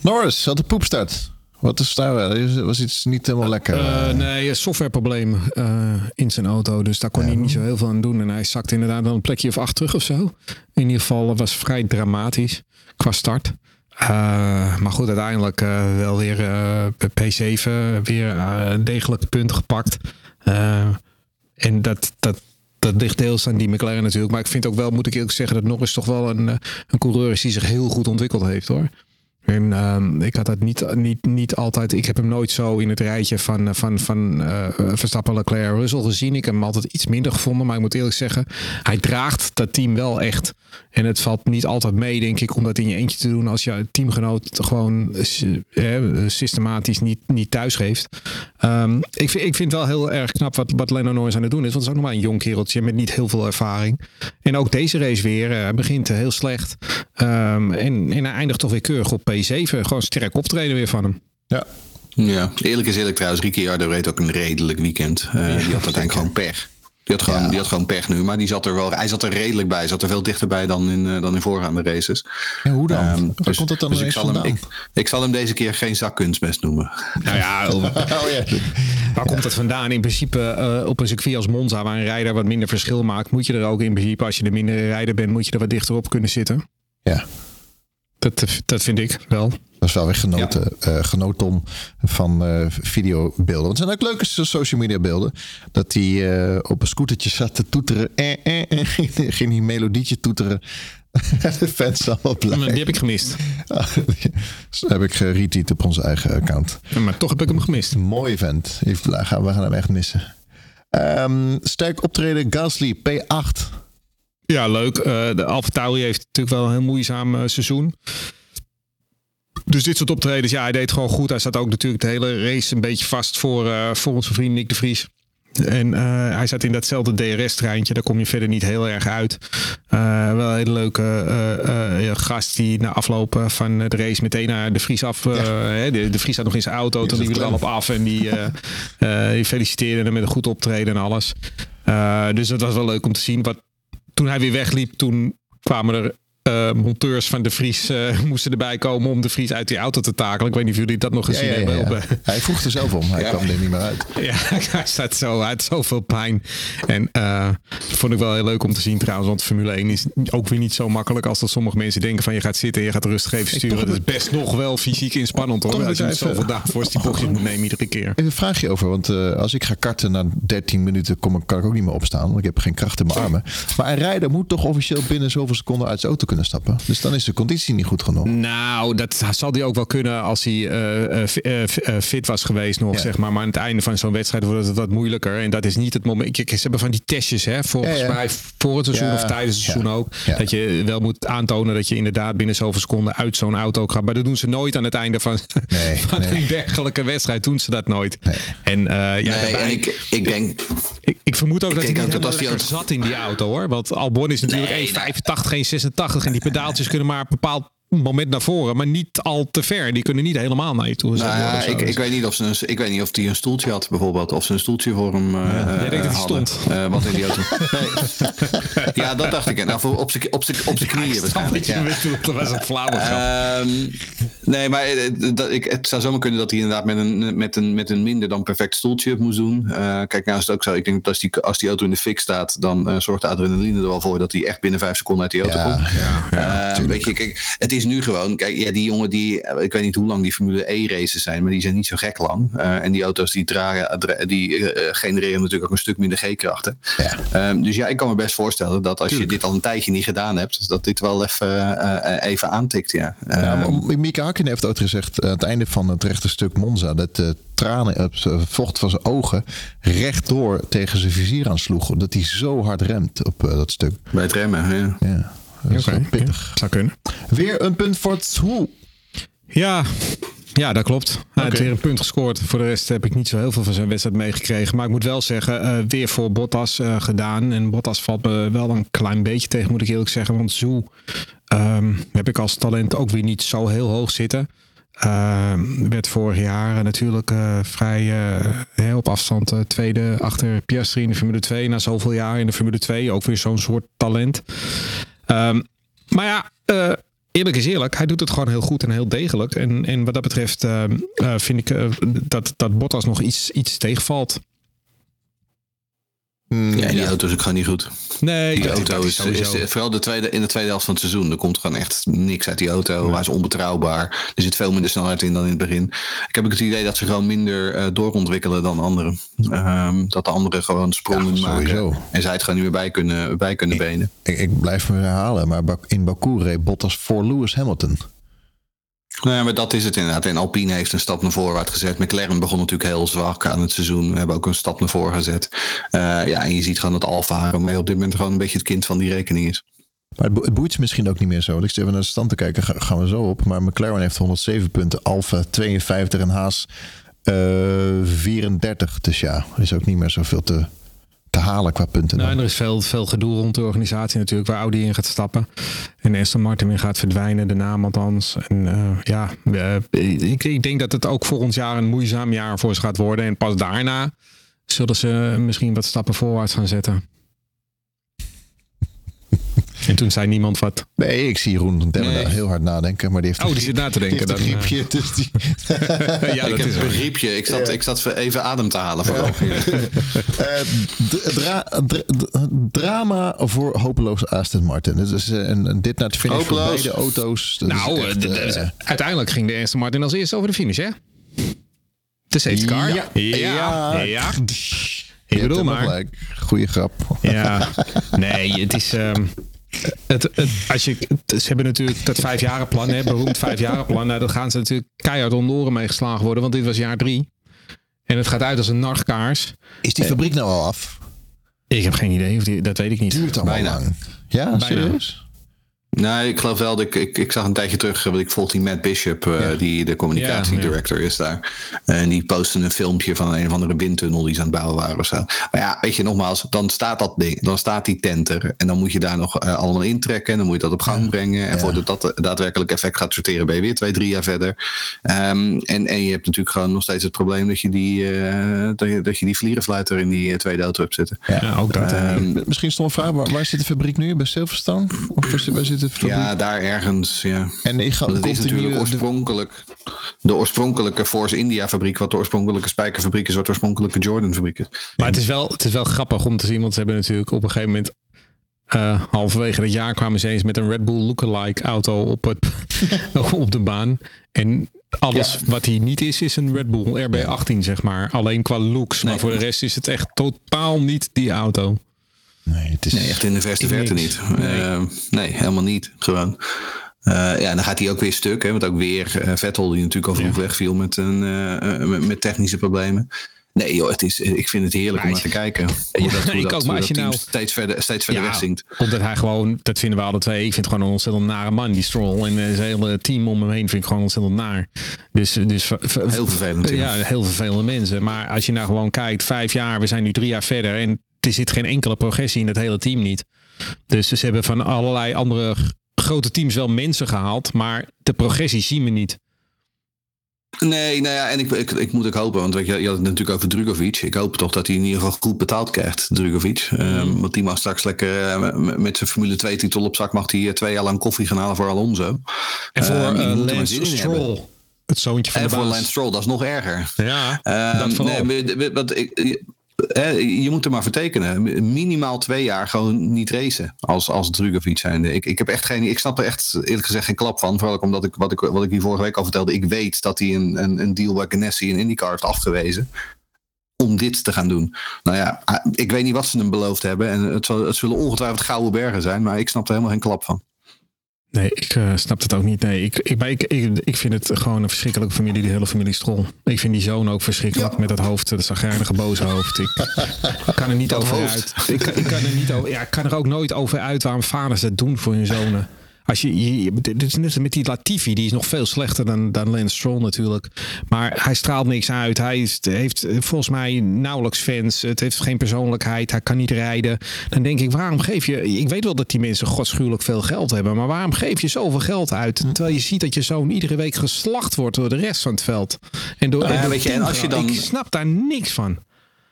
Norris had de poepstart. Wat is daar? Er was iets niet helemaal lekker. Eh, eh. nee, een softwareprobleem eh, in zijn auto. Dus daar kon hij niet zo heel veel aan doen. En hij zakte inderdaad wel een plekje of acht terug of zo. In ieder geval het was vrij dramatisch qua start. Eh, maar goed, uiteindelijk eh, wel weer eh, P7 weer eh, degelijk punten gepakt. En dat, dat, dat ligt deels aan die McLaren natuurlijk. Maar ik vind ook wel, moet ik eerlijk zeggen, dat Norris toch wel een, een coureur is die zich heel goed ontwikkeld heeft hoor. En ik had dat niet, niet, niet altijd. Ik heb hem nooit zo in het rijtje van, van, van Verstappen, Leclerc, Russell gezien. Ik heb hem altijd iets minder gevonden. Maar ik moet eerlijk zeggen, hij draagt dat team wel echt. En het valt niet altijd mee, denk ik, om dat in je eentje te doen als je teamgenoot gewoon eh, eh, systematisch niet, niet thuis geeft. Ehm, ik, vind, ik vind wel heel erg knap wat, wat Lando Norris aan het doen is. Want het is ook nog maar een jong kereltje met niet heel veel ervaring. En ook deze race weer. eh, Hij begint heel slecht. Ehm, en, en hij eindigt toch weer keurig op P7. Gewoon sterk optreden weer van hem. ja. Ja, eerlijk is eerlijk trouwens. Ricciardo reed ook een redelijk weekend. Eh, die had uiteindelijk gewoon pech. Die had, gewoon, Ja. die had gewoon pech nu, maar die zat er wel, hij zat er redelijk bij. Hij zat er veel dichterbij dan in, eh, dan in voorgaande races. Ja, hoe dan? Ehm, Waar komt het dan ik, ineens zal hem, vandaan? ik, ik zal hem deze keer geen zakkunstmest noemen. Nou ja, [laughs] [laughs] Oh ja. waar komt dat vandaan? In principe eh, op een circuit als Monza, waar een rijder wat minder verschil maakt, moet je er ook in principe, als je de mindere rijder bent, moet je er wat dichter op kunnen zitten. ja. Dat, dat vind ik wel. Dat is wel weer genoten, eh, genoten van eh, videobeelden. Want het zijn ook leuke so- social media beelden. Dat hij eh, op een scootertje zat te toeteren. Eh, eh, eh, [laughs] ging die melodietje toeteren. [laughs] De fans allemaal blij. Die heb ik gemist. Dat [laughs] heb ik geretweet op onze eigen account. Maar toch heb ik hem gemist. Mooi event. Even- We gaan hem echt missen. Ehm, sterk optreden Gasly P8. Ja, leuk. De Alfa Tauri heeft natuurlijk wel een heel moeizaam seizoen. Dus dit soort optredens, ja, hij deed gewoon goed. Hij zat ook natuurlijk de hele race een beetje vast voor, eh, voor onze vriend Nick de Vries. En eh, hij zat in datzelfde DRS-treintje. Daar kom je verder niet heel erg uit. Eh, wel een hele leuke gast die na afloop eh, van de race meteen naar de Vries af. de, de Vries zat nog in zijn auto. Toen liep hij er al op af. En die, die feliciteerde hem met een goed optreden en alles. Dus dat was wel leuk om te zien. Wat, toen hij weer wegliep, toen kwamen er eh, monteurs van de Vries eh, [laughs] moesten erbij komen om de Vries uit die auto te takelen. Ik weet niet of jullie dat nog gezien ja, ja, hebben. ja. Eh, Hij vroeg er zelf om. Hij kwam er niet meer uit. [laughs] ja, hij staat zo uit, zoveel pijn. En eh, dat vond ik wel heel leuk om te zien trouwens. Want Formule 1 is ook weer niet zo makkelijk als dat sommige mensen denken van je gaat zitten en je gaat rustig even sturen. Dat is best nog wel fysiek inspannend hoor. Als je even- zoveel daarvoor die bochtjes moet nemen iedere keer. Even een vraagje over, want eh, als ik ga karten na 13 minuten kom, ik- kan ik ook niet meer opstaan, want ik heb geen kracht in mijn armen. Maar een rijder moet toch officieel binnen zoveel seconden uit zijn auto kunnen stappen. Dus dan is de conditie niet goed genoeg. Nou, dat zal hij ook wel kunnen als hij eh, eh, eh, fi- fit was geweest nog, Ja. zeg maar. Maar aan het einde van zo'n wedstrijd wordt het wat moeilijker. En dat is niet het moment. Kijk, ze hebben van die testjes, hè, volgens Ja, ja. mij voor het seizoen Ja, of tijdens het ja. seizoen ook. Ja. Dat je wel moet aantonen dat je inderdaad binnen zoveel seconden uit zo'n auto gaat. Maar dat doen ze nooit aan het einde van, Nee, [laughs] van nee. een dergelijke wedstrijd. Doen ze dat nooit. En eh, ja, Nee, daarbij- en ik, ik denk, ik, ik vermoed ook dat hij dat als zat in die auto hoor. Want Albon is natuurlijk Nee, 1,85, geen 86 en die pedaaltjes kunnen maar bepaald moment naar voren, maar niet al te ver. Die kunnen niet helemaal naar je toe. Nou ja, ik, ik weet niet of ze een, ik weet niet of die een stoeltje had bijvoorbeeld, of ze een stoeltje voor hem eh Jij denkt dat hij hadden. stond. Eh, wat in die auto. Nee. [laughs] ja, dat dacht ik. Nou, voor op zijn op zijn op zijn knieën waarschijnlijk. Ja. Dat was een flauwe Ehm, nee, maar eh, dat, ik, het zou zomaar kunnen dat hij inderdaad met een, met een, met een minder dan perfect stoeltje het moest doen. Eh, kijk, nou is het ook zo. Ik denk dat als die, als die auto in de fik staat, dan eh, zorgt de adrenaline er wel voor dat hij echt binnen vijf seconden uit die auto Ja, komt. ja, Eh, weet je, kijk, het is nu gewoon, kijk, ja, die jongen die, eh, ik weet niet hoe lang die Formule E races zijn, maar die zijn niet zo gek lang. Eh, en die auto's die dragen, dra- die eh, genereren natuurlijk ook een stuk minder G-krachten. Ja. Ehm, dus ja, ik kan me best voorstellen dat als je dit al een tijdje niet gedaan hebt, dat dit wel even, even aantikt, ja. Ja, Ehm, Mika Hakkinen heeft ook gezegd aan het einde van het rechte stuk Monza dat de tranen vocht van zijn ogen rechtdoor tegen zijn vizier aansloeg. Dat hij zo hard remt op dat stuk. bij het remmen, ja. Ja, pittig. zou kunnen. Weer een punt voor Tsoe. Ja, ja, dat klopt. Hij heeft weer een punt gescoord. Voor de rest heb ik niet zo heel veel van zijn wedstrijd meegekregen. Maar ik moet wel zeggen, eh, weer voor Bottas eh, gedaan. En Bottas valt me wel een klein beetje tegen, moet ik eerlijk zeggen. Want Zoe ehm, heb ik als talent ook weer niet zo heel hoog zitten. Ehm, werd vorig jaar natuurlijk eh, vrij op afstand tweede achter Piastri in de Formule 2. Na zoveel jaar in de Formule 2 ook weer zo'n soort talent. Ehm, maar ja, eh, eerlijk is eerlijk. Hij doet het gewoon heel goed en heel degelijk. En, en wat dat betreft ehm, eh, vind ik eh, dat, dat Bottas nog iets, iets tegenvalt. Ja, die auto is ook gewoon niet goed. Nee, Die auto is, vooral de tweede, in de tweede helft van het seizoen. Er komt gewoon echt niks uit die auto. Hij is onbetrouwbaar. Er zit veel minder snelheid in dan in het begin. Ik heb ook het idee dat ze gewoon minder eh, doorontwikkelen dan anderen. Ehm, dat de anderen gewoon sprongen Ja, maken. sowieso. En zij het gewoon niet meer bij kunnen, bij kunnen benen. Ik, ik blijf me herhalen, maar in Baku reed Bottas voor Lewis Hamilton. Nou ja, maar dat is het inderdaad. En Alpine heeft een stap naar voorwaarts gezet. McLaren begon natuurlijk heel zwak aan het seizoen. We hebben ook een stap naar voren gezet. Eh, ja, en je ziet gewoon dat Alfa Romeo op dit moment gewoon een beetje het kind van die rekening is. Maar het, bo- het boeit misschien ook niet meer zo. Ik zit even naar de stand te kijken, ga- gaan we zo op. Maar McLaren heeft 107 punten, Alfa 52 en Haas eh, 34. Dus ja, is ook niet meer zoveel te, te halen qua punten. Nou, er is veel, veel gedoe rond de organisatie natuurlijk, waar Audi in gaat stappen. En Aston Martin weer gaat verdwijnen, de naam althans. En eh, ja, eh, ik, ik denk dat het ook volgend jaar een moeizaam jaar voor ze gaat worden. En pas daarna zullen ze misschien wat stappen voorwaarts gaan zetten. En toen zei niemand wat. Nee, ik zie Jeroen Demmer Nee. daar heel hard nadenken. Maar die heeft Oh, die zit na te denken. Die heeft griepje, dus die... [laughs] ja, ik dat heb is een griepje. Ik zat, ik zat even adem te halen. Vooral. [laughs] Eh, drama voor hopeloos Aston Martin. Dus is, eh, en, en dit naar het finish van Hopeloos. beide auto's. Nou, echt, eh, d- d- eh, uiteindelijk ging de Aston Martin als eerste over de finish, hè? De safety car. Ja. ja. ja. Ik bedoel maar. Goeie grap. Ja, nee, het is. ehm, het, het, als je, het- ze hebben natuurlijk dat vijfjarenplan, hè, beroemd vijfjarenplan. Nou, dat gaan ze natuurlijk keihard om de oren mee geslagen worden, want dit was jaar drie. En het gaat uit als een nachtkaars. Is die fabriek nou al af? Ik heb geen idee, of die, dat weet ik niet. Duurt allemaal Bijna. lang. Ja, serieus? Nee, ik geloof wel. Dat ik, ik, ik zag een tijdje terug, want ik volg die Matt Bishop, eh, die de communicatiedirector is daar. En die postte een filmpje van een of andere windtunnel die ze aan het bouwen waren of zo. Maar ja, weet je, nogmaals, dan staat dat ding, dan staat die tent er. En dan moet je daar nog eh, allemaal intrekken. En dan moet je dat op gang brengen. En Ja. voordat dat daadwerkelijk effect gaat sorteren, ben je weer twee, drie jaar verder. Ehm, en, en je hebt natuurlijk gewoon nog steeds het probleem dat je die, eh, dat je, dat je die vlierenfluiter in die eh, tweede auto hebt zitten. Ja, ook dat. Ehm, Misschien stond een vraag, waar, waar zit de fabriek nu? Bij Silverstone? Of waar zit- ja, daar ergens, ja. en ik ga, Dat is natuurlijk de- oorspronkelijk de oorspronkelijke Force India fabriek, wat de oorspronkelijke spijkerfabriek is, wat de oorspronkelijke Jordan fabriek is. Maar het is, wel, het is wel grappig om te zien, want ze hebben natuurlijk op een gegeven moment. eh, halverwege het jaar kwamen ze eens met een Red Bull lookalike auto op, het, [laughs] op de baan. En alles wat hij niet is, is een Red Bull RB18, zeg maar. Alleen qua looks. Maar Nee. voor de rest is het echt totaal niet die auto. Nee, het is... Nee, echt in de verste verte niet. Nee. nee, helemaal niet. Gewoon. Eh, ja, en dan gaat hij ook weer stuk. Hè, want ook weer eh, Vettel, die natuurlijk al vroeg wegviel met, een, eh, eh, met, met technische problemen. Nee joh, het is, ik vind het heerlijk om naar te kijken. [laughs] Dat, Ik dat, ook, maar als je nou- steeds verder, steeds verder wegzinkt. omdat hij gewoon, dat vinden we alle twee. Ik vind het gewoon een ontzettend nare man, die Stroll. En eh, zijn hele team om hem heen vind ik gewoon ontzettend naar. Dus, dus Heel vervelend. Ja, Ja. heel vervelende mensen. Maar als je nou gewoon kijkt, vijf jaar, we zijn nu drie jaar verder. En er zit geen enkele progressie in het hele team niet. Dus ze hebben van allerlei andere grote teams wel mensen gehaald, maar de progressie zien we niet. Nee, nou ja, en ik, ik, ik moet ook hopen, want weet je, je had het natuurlijk over Drugovic. Ik hoop toch dat hij in ieder geval goed betaald krijgt, Drugovic. Um, want die mag straks lekker uh, met zijn Formule 2 titel op zak, mag hij twee jaar lang koffie gaan halen voor Alonso. En voor um, uh, Lance Stroll. Het zoontje van en de voor baas. Lance Stroll, dat is nog erger. Ja, um, dat vooral. nee, wat ik, je moet er maar vertekenen. Minimaal twee jaar gewoon niet racen als, als Drugovic zijnde. Ik, ik heb echt geen. Ik snap er echt eerlijk gezegd geen klap van. Vooral omdat ik wat ik, wat ik hier vorige week al vertelde. Ik weet dat hij een, een, een deal bij Ganassi in IndyCar heeft afgewezen. Om dit te gaan doen. Nou ja, ik weet niet wat ze hem beloofd hebben. En het, zal, het zullen ongetwijfeld gouden bergen zijn. Maar ik snap er helemaal geen klap van. Nee, ik uh, snap het ook niet. Nee, ik, ik, ik, ik, ik vind het gewoon een verschrikkelijke familie, die hele familie Strol. Ik vind die zoon ook verschrikkelijk ja. met dat hoofd, dat zagrijnige boze hoofd. Ik kan er niet dat over hoofd. uit. Ik, ik, kan er niet over, ja, ik kan er ook nooit over uit waarom vaders het doen voor hun zonen. Als je, je, dit is net met die Latifi, die is nog veel slechter dan, dan Lance Stroll natuurlijk. Maar hij straalt niks uit. Hij is, heeft volgens mij nauwelijks fans. Het heeft geen persoonlijkheid. Hij kan niet rijden. Dan denk ik, waarom geef je... Ik weet wel dat die mensen godschuwelijk veel geld hebben. Maar waarom geef je zoveel geld uit? Terwijl je ziet dat je zoon iedere week geslacht wordt door de rest van het veld. En door, Ja, en door weet je, en als je dan- Ik snap daar niks van.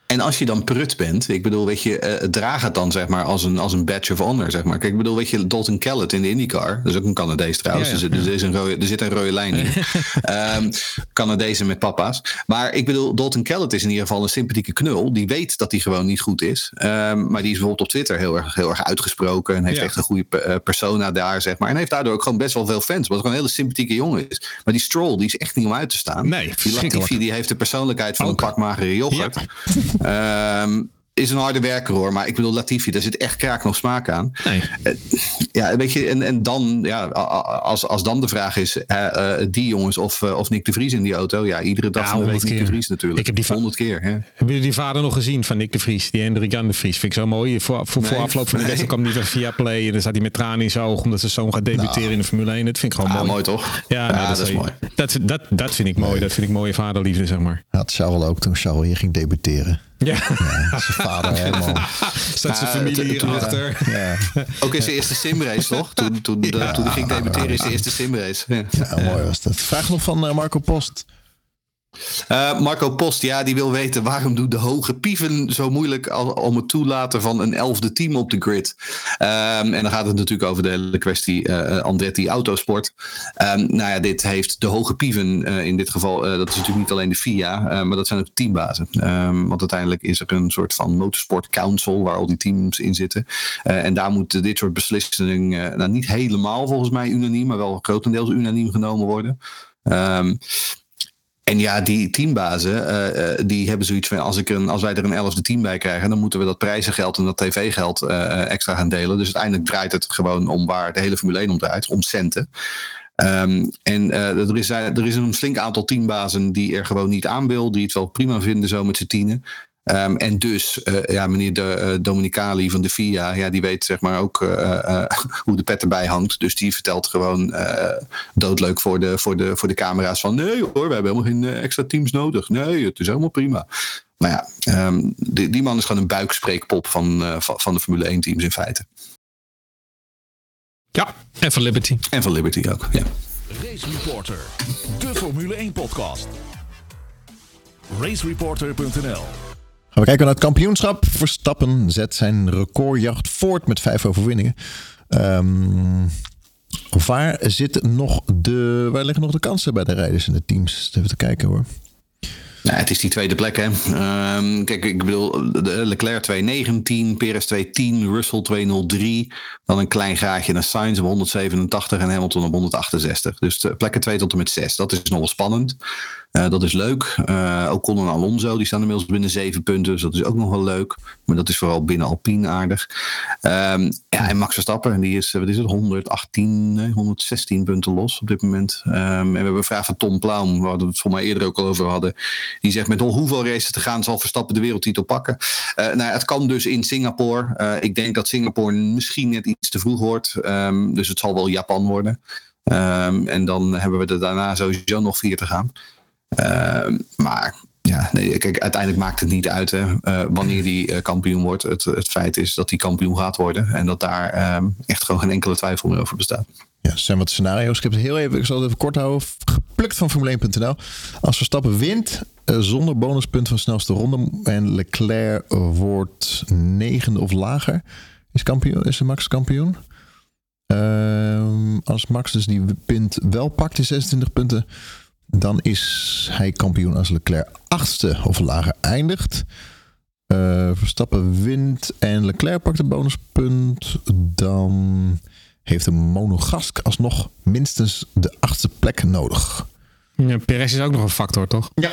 En als je dan prut bent, ik bedoel, weet je, uh, draag het dan zeg maar als een, als een badge of honor, zeg maar. Kijk, ik bedoel, weet je, Dalton Kellett in de IndyCar, dat is ook een Canadees trouwens, Ja, ja. Dus, er, is een rode, er zit een rode lijn in. [laughs] um, Canadezen met papa's. Maar ik bedoel, Dalton Kellett is in ieder geval een sympathieke knul, die weet dat hij gewoon niet goed is. Um, maar die is bijvoorbeeld op Twitter heel erg, heel erg uitgesproken en heeft Ja. echt een goede uh, persona daar, zeg maar. En heeft daardoor ook gewoon best wel veel fans, wat gewoon een hele sympathieke jongen is. Maar die Stroll, die is echt niet om uit te staan. Nee, die. Latifi, die heeft de persoonlijkheid van een pak magere yoghurt. um, is een harde werker hoor, maar ik bedoel, Latifi, daar zit echt kraak nog smaak aan. Nee. Eh, ja, weet je, en, en dan, ja, als, als dan de vraag is, eh, die jongens of, eh, of Nick de Vries in die auto, ja, iedere dag Ja, van de week honderd Nick de keer. Vries natuurlijk. Ik heb die va- honderd keer, hè. Hebben jullie die vader nog gezien van Nick de Vries? Die Hendrik Jan de Vries. Vind ik zo mooi. Voor, voor, voor Nee, afloop van de nee. wedstrijd kwam hij weer via Play. En dan staat hij met tranen in zijn ogen omdat zijn zoon gaat debuteren in de Formule 1. Dat vind ik gewoon Ah, mooi. mooi toch? Ja, nee, dat, is zou mooi. Dat, dat, dat vind ik mooi. Dat vind ik mooie vaderliefde, zeg maar. Had Charles ook toen Charles hier ging debuteren. Ja, Zijn vader helemaal. staat zijn Ja, familie hierachter. Ja, Ook in zijn eerste simrace, toch? Toen, toen, de- Ja. toen hij ging debuteren in zijn eerste simrace. Ja. ja, mooi was dat. Vraag nog van eh, Marco Post. Eh, Marco Post, ja, die wil weten waarom doen de hoge pieven zo moeilijk om het toelaten van een elfde team op de grid. Ehm, en dan gaat het natuurlijk over de hele kwestie eh, Andretti Autosport. Ehm, nou ja, dit heeft de hoge pieven eh, in dit geval, eh, dat is natuurlijk niet alleen de FIA, eh, maar dat zijn ook teambazen. Ehm, want uiteindelijk is er een soort van motorsport council waar al die teams in zitten. Eh, en daar moeten dit soort beslissingen, eh, nou niet helemaal volgens mij unaniem, maar wel grotendeels unaniem genomen worden. Ehm, en ja, die teambazen, eh, die hebben zoiets van... Als, ik een, als wij er een elfde team bij krijgen... dan moeten we dat prijzengeld en dat tv-geld eh, extra gaan delen. Dus uiteindelijk draait het gewoon om waar de hele Formule 1 om draait. Om centen. Ehm, en er, is, er is een flink aantal teambazen die er gewoon niet aan wil. Die het wel prima vinden zo met z'n tienen. Ehm, en dus, eh, ja, meneer de, eh, Dominicali van de FIA, ja, die weet zeg maar ook eh, eh, hoe de pet erbij hangt. Dus die vertelt gewoon eh, doodleuk voor de, voor, de, voor de camera's van... nee hoor, we hebben helemaal geen extra teams nodig. Nee, het is helemaal prima. Maar ja, ehm, die, die man is gewoon een buikspreekpop van, eh, van, van de Formule 1 teams in feite. Ja, en van Liberty. En van Liberty ook, ja. Race Reporter, de Formule 1 podcast. Racereporter.nl Gaan we kijken naar het kampioenschap. Verstappen zet zijn recordjacht voort met vijf overwinningen. Ehm, waar, zitten nog de, waar liggen nog de kansen bij de rijders en de teams? Even te kijken hoor. Nou, het is die tweede plek, hè. Ehm, kijk, ik bedoel, Leclerc 219, Perez 210, Russell 203. Dan een klein gaatje naar Sainz op 187 en Hamilton op 168. Dus de plekken 2 tot en met 6. Dat is nog wel spannend. Eh, dat is leuk. Uh, Ocon en Alonso, die staan inmiddels binnen 7 punten. Dus dat is ook nog wel leuk. Maar dat is vooral binnen Alpine aardig. Um, ja, en Max Verstappen, die is, wat is het, 118, nee, 116 punten los op dit moment. Um, en we hebben een vraag van Tom Plaum, waar we het voor mij eerder ook al over hadden. Die zegt met hoeveel races te gaan zal Verstappen de wereldtitel pakken. Nou, het kan dus in Singapore. Ik denk dat Singapore misschien net iets te vroeg wordt. Um, dus het zal wel Japan worden. En dan hebben we er daarna sowieso nog vier te gaan. Uh, maar Ja, nee, kijk, uiteindelijk maakt het niet uit hè, uh, wanneer die uh, kampioen wordt. Het, het feit is dat hij kampioen gaat worden. En dat daar uh, echt gewoon geen enkele twijfel meer over bestaat. Ja, er zijn wat scenario's. Ik heb het heel even, ik zal het even kort houden. Geplukt van Formule1.nl. Als Verstappen wint uh, zonder bonuspunt van snelste ronde en Leclerc wordt negende of lager, is, kampioen, is de Max kampioen. als Max dus die punt wel pakt, die 26 punten, dan is hij kampioen als Leclerc achtste of lager eindigt. Uh, Verstappen wint en Leclerc pakt een bonuspunt. Dan heeft de Monogask alsnog minstens de achtste plek nodig. Ja, Perez is ook nog een factor, toch? Ja.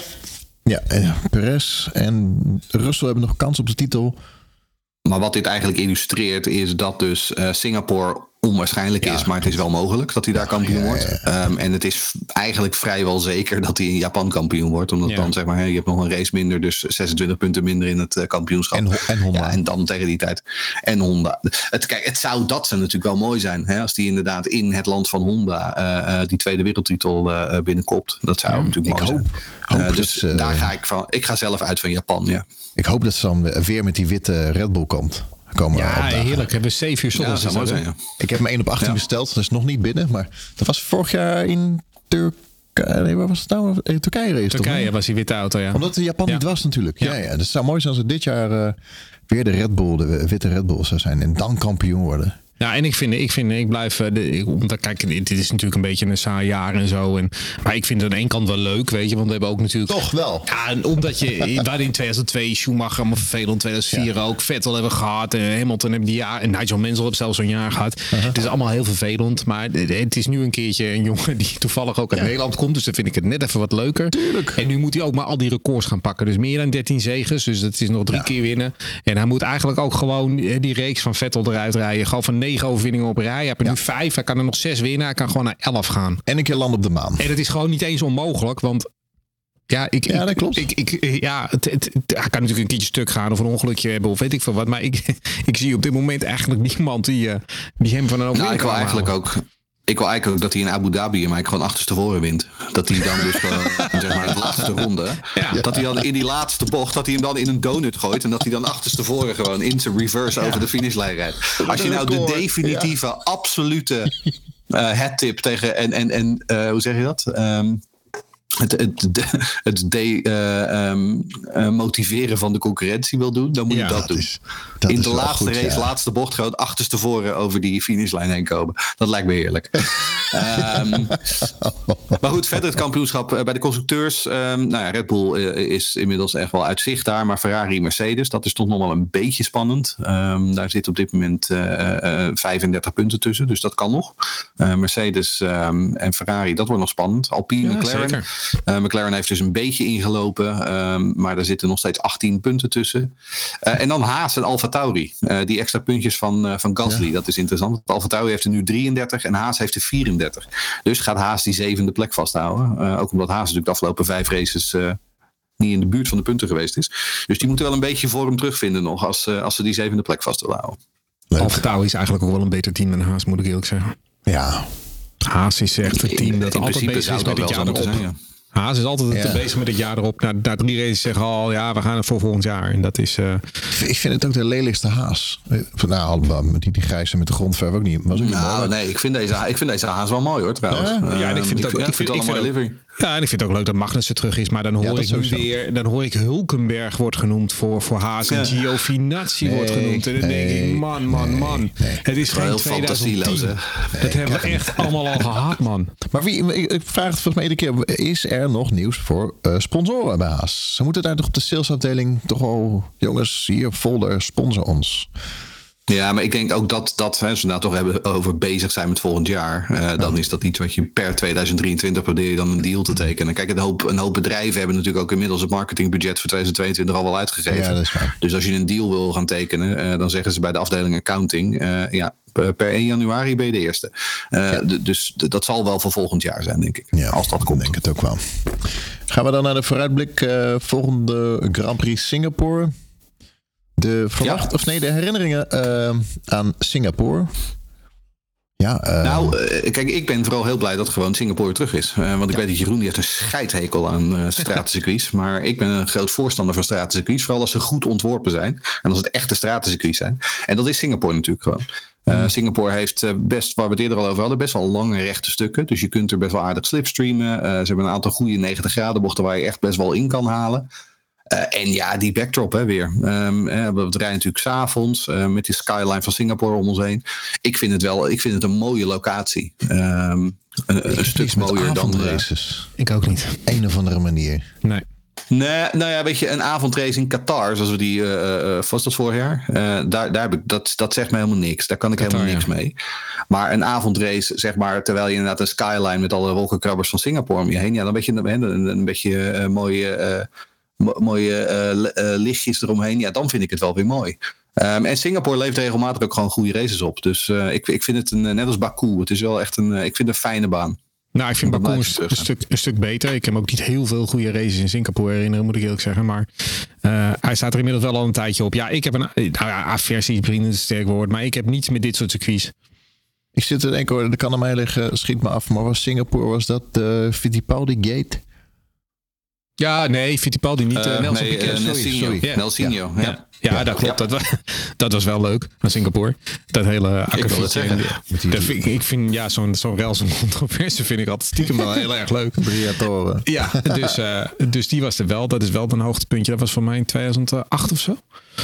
Ja, eh, Perez en Russell hebben nog kans op de titel. Maar wat dit eigenlijk illustreert is dat dus uh, Singapore onwaarschijnlijk Ja, is, maar het is wel mogelijk dat hij daar kampioen wordt. Ehm, en het is eigenlijk vrijwel zeker dat hij in Japan kampioen wordt. Omdat dan zeg maar, je hebt nog een race minder, dus 26 punten minder in het eh, kampioenschap. En, en Honda. Ja, en dan tegen die tijd. En Honda. Het, kijk, het zou dat zou natuurlijk wel mooi zijn. Hè, als die inderdaad in het land van Honda eh, eh, die tweede wereldtitel eh, binnenkopt. Dat zou natuurlijk ik mooi hoop- zijn. hoop dus dat, daar ga ik van. Ik ga zelf uit van Japan. Ja, Ik hoop dat ze dan weer met die witte Red Bull komt. Komen Ja, heerlijk. Hebben we zeven uur ja mooi zijn. Ja. Ik heb me 1 op 18 Ja. besteld. Dat is nog niet binnen. Maar dat was vorig jaar in Turkije. Nee, waar was het nou? In Turkije race toch? Turkije was die witte auto, ja. Omdat het Japan Ja. niet was natuurlijk. Ja, Ja. ja. Dus het zou mooi zijn als het dit jaar eh, weer de Red Bull, de witte Red Bull zou zijn. En dan kampioen worden. Ja, en ik vind, ik vind, ik blijf, eh, de, omdat, kijk, dit is natuurlijk een beetje een saai jaar en zo. En, maar ik vind het aan de ene kant wel leuk, weet je, want we hebben ook natuurlijk... Toch wel. Ja, en omdat je, [laughs] hadden in 2002 Schumacher, allemaal vervelend, 2004 ook, Vettel hebben gehad, en Hamilton hebben die jaar, en Nigel Mansell heeft zelfs zo'n jaar gehad. Het is allemaal heel vervelend, maar het- is nu een keertje een jongen [laughs] die toevallig ook uit Nederland komt, dus dan vind ik het net even wat leuker. En nu moet hij ook maar al die records gaan pakken, dus meer dan 13 zegens, dus dat is nog drie keer winnen. En hij moet eigenlijk ook gewoon eh, die reeks van Vettel eruit rijden, gewoon van negen overwinningen op rij. Hij heeft er nu vijf, hij kan er nog zes winnen, hij kan gewoon naar elf gaan. En een keer land op de maan. En het is gewoon niet eens onmogelijk, want ja, ik, Ja, dat klopt. Ik, ik, ja, het, het, het- hij kan natuurlijk een keertje stuk gaan of een ongelukje hebben of weet ik veel wat. Maar ik, [laughs] ik zie op dit moment eigenlijk niemand die, eh, die hem van een Nou, overwinning ik wil eigenlijk ook. Ik wil eigenlijk ook dat hij in Abu Dhabi hem eigenlijk gewoon achterstevoren wint. Dat hij dan dus gewoon, [laughs] zeg maar, de laatste ronde. Ja. Dat hij dan in die laatste bocht, dat hij hem dan in een donut gooit. En dat hij dan achterstevoren gewoon in zijn reverse over de finishlijn rijdt. Als je nou de definitieve, absolute eh headtip tegen. En, en, en eh, hoe zeg je dat? Ehm, het, het, de- het de, eh, ehm, eh, motiveren van de concurrentie wil doen, dan moet Ja, je dat, dat doen. is- dat in de laatste goed, race, ja. laatste bocht, gewoon achterstevoren over die finishlijn heen komen. Dat lijkt me heerlijk. [laughs] Ehm, maar goed, verder het kampioenschap eh, bij de constructeurs. ehm, nou ja, Red Bull is inmiddels echt wel uitzichtbaar. Maar Ferrari, Mercedes, dat is toch nog wel een beetje spannend. Daar zit op dit moment eh, eh, 35 punten tussen. Dus dat kan nog. Mercedes en Ferrari, dat wordt nog spannend. Alpine, McLaren. zeker. Eh, McLaren heeft dus een beetje ingelopen. ehm, maar er zitten nog steeds 18 punten tussen. Eh, en dan Haas en Alfa Tauri. Eh, die extra puntjes van, eh, van Gasly. Dat is interessant. Alfa Tauri heeft er nu 33 en Haas heeft er 34. Dus gaat Haas die zevende plek vasthouden. Eh, ook omdat Haas natuurlijk de afgelopen vijf races eh, niet in de buurt van de punten geweest is. Dus die moeten wel een beetje vorm terugvinden nog. Als, eh, als ze die zevende plek vast willen houden. Alfa Tauri is eigenlijk ook wel een beter team dan Haas, moet ik eerlijk zeggen. Ja, Haas is echt een team dat in altijd principe bezig is dat met wel het zo jaar erop. zijn. Ja. Haas is altijd Ja. bezig met het jaar erop. Na, na drie races zeggen al, ja, we gaan er voor volgend jaar. En dat is... eh, ik vind het ook de lelijkste haas. Eh, Nou, allemaal met die, die grijze met de grondverf ook niet. Was ook niet Nou, mooi. nee, ik vind, deze, ik vind deze Haas wel mooi hoor trouwens. Ja? Ja, en ik vind het ook- ja, ik vind- het ik vind livery. Ja, en ik vind het ook leuk dat Magnussen terug is. Maar dan hoor ik nu sowieso. weer... Dan hoor ik Hulkenberg wordt genoemd voor, voor Haas. En Ja. Giovinazzi Nee, wordt genoemd. En dan denk ik, man, man, man. Het is geen Heel 2010. fantasieloos, dat hebben we echt allemaal al gehad, man. Maar wie, ik vraag het volgens mij iedere keer. Is er nog nieuws voor eh, sponsoren bij Haas? Ze moeten daar toch op de salesafdeling toch wel... Jongens, hier folder, sponsor ons. Ja, maar ik denk ook dat, dat hè, als we nou toch hebben over bezig zijn met volgend jaar, eh, dan is dat iets wat je per 2023 probeer je dan een deal te tekenen. Kijk, een hoop, een hoop bedrijven hebben natuurlijk ook inmiddels het marketingbudget voor 2022 al wel uitgegeven. Ja, dat is waar. Dus als je een deal wil gaan tekenen, eh, dan zeggen ze bij de afdeling accounting, eh, ja, per per 1 januari ben je de eerste. Dus dat zal wel voor volgend jaar zijn, denk ik. Ja, als dat komt. Ik denk het ook wel. Gaan we dan naar de vooruitblik. volgende Grand Prix Singapore. De verwacht, Ja. of nee, de herinneringen eh, aan Singapore. Ja, uh... Nou, uh, kijk, ik ben vooral heel blij dat gewoon Singapore terug is. Uh, want ik ja. weet dat Jeroen die heeft een scheidhekel aan uh, stratencircuits. [laughs] maar ik ben een groot voorstander van stratencircuits. Vooral als ze goed ontworpen zijn. En als het echte stratencircuits zijn. En dat is Singapore natuurlijk gewoon. Uh, Singapore heeft best, waar we het eerder al over hadden, best wel lange rechte stukken. Dus je kunt er best wel aardig slipstreamen. Uh, ze hebben een aantal goede 90 graden bochten waar je echt best wel in kan halen. Uh, en ja, die backdrop hè, weer. Um, uh, we rijden natuurlijk s'avonds uh, met die skyline van Singapore om ons heen. Ik vind het wel ik vind het een mooie locatie. Um, een, een stuk mooier dan races. Ik ook niet. Een of andere manier. Nee. Nee, nou ja, weet je, een avondrace in Qatar, zoals we die, uh, was dat vorig jaar? Uh, daar, daar heb ik, dat, dat zegt me helemaal niks. Daar kan ik Qatar, helemaal niks ja. mee. Maar een avondrace, zeg maar, terwijl je inderdaad een skyline met alle wolkenkrabbers van Singapore om je heen, ja, dan weet je een, een, een beetje uh, mooie, mooie lichtjes eromheen. Ja, dan vind ik het wel weer mooi. Um, en Singapore levert regelmatig ook gewoon goede races op. Dus ik, ik vind het een, net als Baku, het is wel echt een, ik vind een fijne baan. Nou, ik vind Baku een, een, stuk, een stuk beter. Ik heb ook niet heel veel goede races in Singapore herinneren, moet ik eerlijk zeggen. Maar uh, hij staat er inmiddels wel al een tijdje op. Ja, ik heb een nou ja, aversie, vrienden is een sterk woord. Maar ik heb niets met dit soort circuits. Ik zit er denken, dat kan aan mij liggen, schiet me af. Maar was Singapore, was dat de Fittipaldi Gate? Ja, nee, Fittipaldi niet. Uh, Nelson nee, Piquet, sorry, sorry. Yeah. Nelsinho, ja. ja. Ja, ja, dat klopt. Ja. Dat, was, [laughs] dat was wel leuk aan Singapore. Dat hele akkefietje. Ik, vind, ik vind ja, zo'n zo'n rel, zo'n [laughs] controverse vind ik altijd stiekem wel heel erg leuk. Briatoren. [laughs] Ja, dus, uh, dus die was er wel. Dat is wel een hoogtepuntje. Dat was voor mij in 2008 of zo.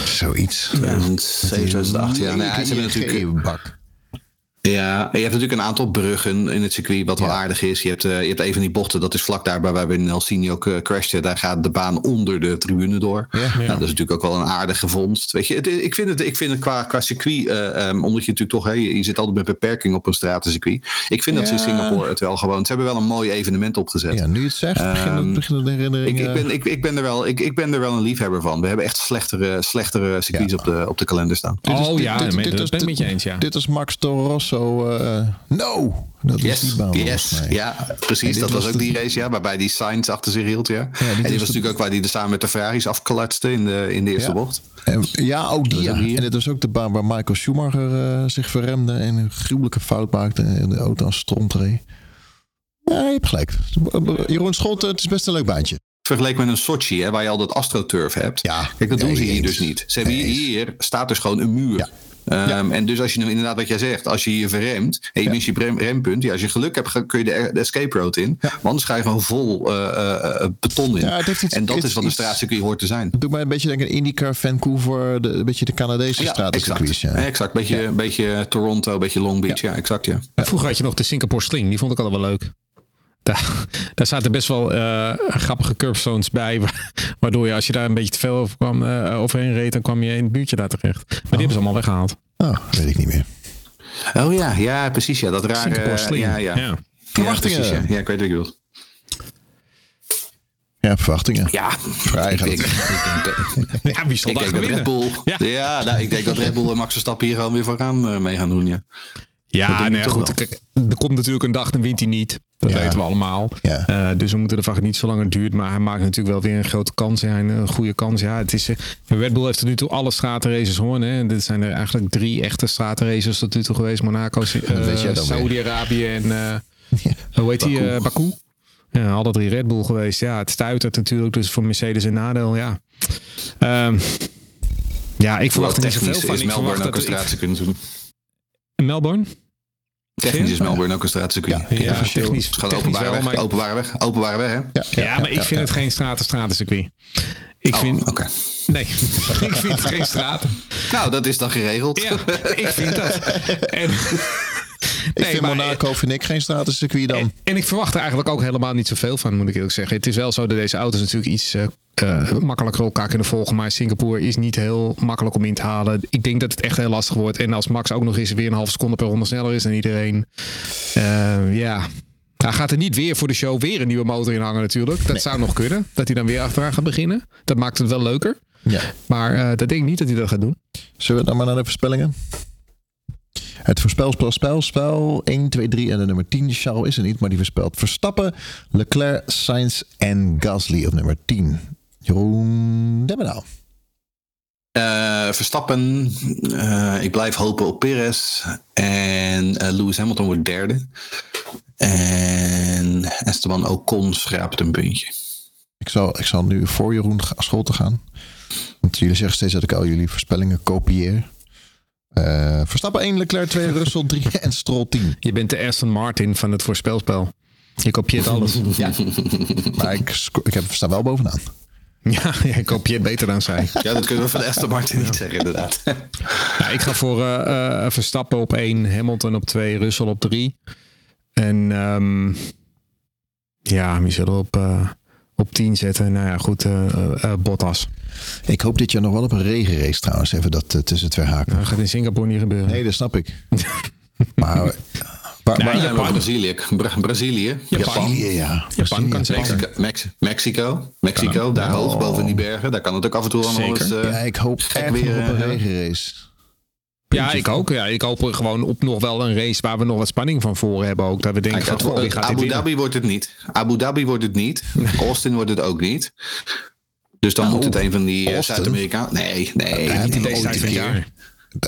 Zoiets. 2007, 2008. Ja, nee, ze hebben natuurlijk... Bak. Ja, je hebt natuurlijk een aantal bruggen in het circuit, wat wel ja. aardig is. Je hebt, uh, je hebt een van die bochten, dat is vlak daar waar we in Nelsinho ook uh, crashten. Daar gaat de baan onder de tribune door. Ja, ja. Nou, dat is natuurlijk ook wel een aardige vondst. Weet je, het, ik vind het, ik vind het qua, qua circuit, uh, um, omdat je natuurlijk toch, hey, je zit altijd met beperking op een stratencircuit. Ik vind dat ze in Singapore het wel gewoon, ze hebben wel een mooi evenement opgezet. Ja, nu het zegt, um, begin de herinnering. Ik, ik, ben, ik, ik, ben er wel, ik, ik ben er wel een liefhebber van. We hebben echt slechtere, slechtere circuits op, de, op de kalender staan. Oh dit is, ja, dit, dit, dit, dat ben ik met je eens, ja. Dit is Max Torosso. No! Dat yes, is die baan. Yes, ja, precies. Dat was, was ook die race, ja, waarbij die Sainz achter zich hield. Ja. ja die en die was natuurlijk ook waar hij er samen met de Ferraris afklatste in de, in de eerste ja. bocht. En, ja, ook die. Ja. En dit was ook de baan waar Michael Schumacher uh, zich verremde en een gruwelijke fout maakte en de auto aan stront reed. Ja, je hebt gelijk. Jeroen Scholt, het is best een leuk baantje. Vergeleken met een Sochi, hè, waar je al dat astroturf hebt. Ja, Kijk, dat doen ze hier eens. dus niet. Ze hebben hier, hier staat dus gewoon een muur. Ja. Um, ja. En dus als je nu inderdaad wat jij zegt, als je hier verremt en je ja. mist je rem, rempunt, ja, als je geluk hebt, kun je de, de escape road in. Ja. Maar anders ga je gewoon vol uh, uh, beton in. Ja, het iets, en dat het, is wat een straatcircuit hoort te zijn. Doe mij een beetje denken aan IndyCar, Vancouver, de, een beetje de Canadese ja, straatcircuits. Exact, ja. exact. Beetje, ja. beetje Toronto, een beetje Long Beach. Ja, exact. Ja. Vroeger had je nog de Singapore Sling, die vond ik altijd wel leuk. Daar, daar zaten best wel uh, grappige curbstones bij. Waardoor je, als je daar een beetje te veel over kwam, uh, overheen reed, dan kwam je in het buurtje daar terecht. Maar oh. die hebben ze allemaal weggehaald. Oh, weet ik niet meer. Oh ja, ja, precies. Ja, dat rare. Uh, ja, ja. ja. Verwachtingen. Ja, precies, ja. ja, ik weet wat je bedoelt. Ja, verwachtingen. Ja, vrij ik denk, [laughs] ja, wie zal ik denk dat Red Bull. Ja, ja nou, ik denk dat Red Bull en Max Verstappen hier gewoon weer vooraan uh, mee gaan doen. Ja, ja nee, goed. Kijk, er komt natuurlijk een dag, dan wint hij niet. Dat ja. weten we allemaal. Ja. Uh, dus we moeten ervan niet zo lang het duurt. Maar hij maakt natuurlijk wel weer een grote kans. Ja, een goede kans. Ja, het is, uh, Red Bull heeft tot nu toe alle stratenraces gewonnen. Hè. Dit zijn er eigenlijk drie echte stratenraces tot nu toe geweest. Monaco, uh, [laughs] Saudi-Arabië en [laughs] hoe heet die? Baku. Baku. Ja, alle drie Red Bull geweest. Ja, het stuitert natuurlijk. Dus voor Mercedes een nadeel. Ja. Um, ja, ik verwacht er niet zoveel van. Ik Melbourne ook een straatcircuit doen? Melbourne? Technisch is Melbourne ook een straatcircuit. Ja, ja technisch. Het gaat openbare weg, maar... openbare weg. Openbare weg, hè? Ja, ja, ja maar ik vind het geen straten-stratencircuit. Ik oh, vind... Oké. Okay. Nee, [laughs] ik vind het geen straten. Nou, dat is dan geregeld. Ja, ik vind dat. [laughs] En... Ik nee, vind Monaco vind ik geen stratencircuit dan. En, en, ik verwacht er eigenlijk ook helemaal niet zoveel van, moet ik eerlijk zeggen. Het is wel zo dat deze auto's natuurlijk iets uh, uh, makkelijker elkaar kunnen volgen. Maar Singapore is niet heel makkelijk om in te halen. Ik denk dat het echt heel lastig wordt. En als Max ook nog eens weer een half seconde per ronde sneller is dan iedereen. Uh, ja, hij gaat er niet weer voor de show weer een nieuwe motor in hangen natuurlijk. Dat nee. zou nog kunnen. Dat hij dan weer achteraan gaat beginnen. Dat maakt het wel leuker. Ja. Maar uh, dat denk ik niet dat hij dat gaat doen. Zullen we dan maar naar de voorspellingen? Het voorspelspel, spel, spel 1, 2, 3 en de nummer 10. Charles is er niet, maar die voorspelt Verstappen, Leclerc, Sainz en Gasly op nummer 10. Jeroen Demmenau. Uh, Verstappen, uh, ik blijf hopen op Perez. En eh, Lewis Hamilton wordt derde. En Esteban Ocon schraapt een puntje. Ik zal, ik zal nu voor Jeroen Scholten gaan. Want jullie zeggen steeds dat ik al jullie voorspellingen kopieer. Eh, Verstappen 1, Leclerc 2, Russell 3 [laughs] en Stroll 10. Je bent de Aston Martin van het voorspelspel. Je kopieert [laughs] alles. Ja. [laughs] Maar ik, ik heb, sta wel bovenaan. Ja, jij kopieert beter dan zij. Ja, dat kunnen we van Aston Martin niet zeggen, inderdaad. Ja, ik ga voor eh, eh, Verstappen op 1, Hamilton op 2, Russell op 3. En ehm, ja, wie zullen we op, eh, op 10 zetten? Nou ja, goed, eh, eh, eh, Bottas. Ik hoop dit jaar nog wel op een regenrace trouwens. Even dat uh, tussen twee haken. Dat gaat in Singapore niet gebeuren. Nee, dat snap ik. [laughs] maar... Waar, waar, Ja, maar Brazilië. Bra- Brazilië. Japan. Brazilië, ja. Japan kan zeker. Mexico. Mex- Mexico. Mexico. Daar hoog boven die bergen. Daar kan het ook af en toe allemaal eens... eh, Ja, ik hoop gek echt weer, op een eh, regenrace. Ja, ik ook. Ja, ik hoop er gewoon op nog wel een race waar we nog wat spanning van voor hebben ook. Dat we denken Kijk, van, oh, gaat Abu? Dhabi wordt het niet. Abu Dhabi wordt het niet. [laughs] Austin wordt het ook niet. Dus dan Nou, moet het een van die eh, Austin? Zuid-Amerikaan... Nee, nee. Niet in deze tijd van het jaar.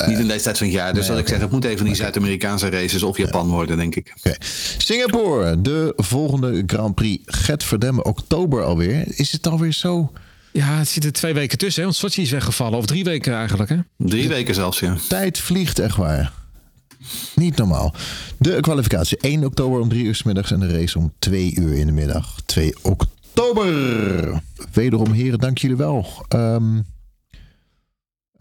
Niet in deze tijd van het jaar. Dus Nee, dat ik zeg, het moet een van die Zuid-Amerikaanse races of Japan worden, denk ik. Oké. Singapore, de volgende Grand Prix. Get Verdemme, oktober alweer. Is het alweer zo? Ja, het zit er twee weken tussen. Hè? Want Sochi is weggevallen. Of drie weken eigenlijk. Hè? Drie weken zelfs, ja. Tijd vliegt echt waar. Niet normaal. De kwalificatie 1 oktober om 3 uur s middags en de race om 2 uur in de middag. 2 oktober. Wederom heren, dank jullie wel. Ehm eh,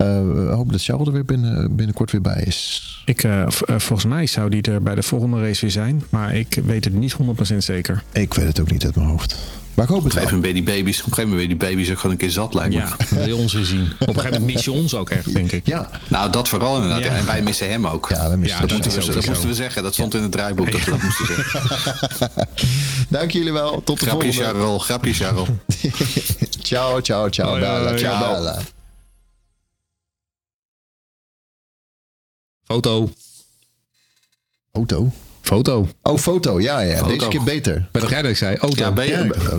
we hopen dat Charles er weer binnen, binnenkort weer bij is. Ik, eh, eh, volgens mij zou die er bij de volgende race weer zijn. Maar ik weet het niet 100% zeker. Ik weet het ook niet uit mijn hoofd. Maar ik hoop het Op een wel. gegeven moment ben je die baby's, op een gegeven moment ben die baby's ook gewoon een keer zat, lijkt me. Ja, wil je ons weer zien. Op een gegeven moment mis je ons ook echt, denk ik. Ja, Nou, dat vooral inderdaad. Ja. En wij missen hem ook. ja, we missen Ja, dat Dat, is moesten ook we, dat zo. moesten we zeggen. Dat stond in het draaiboek dat we dat moesten zeggen. [laughs] Dank jullie wel. Tot de Grapje, volgende. Charles. Grapje, Charles. [laughs] ciao, ciao, ciao. Bella, ciao. Bella. Foto. Auto? Foto. Oh, foto. Ja, ja. Foto. Deze keer beter. Wat dacht jij dat ik zei? Auto. Ja, ben je,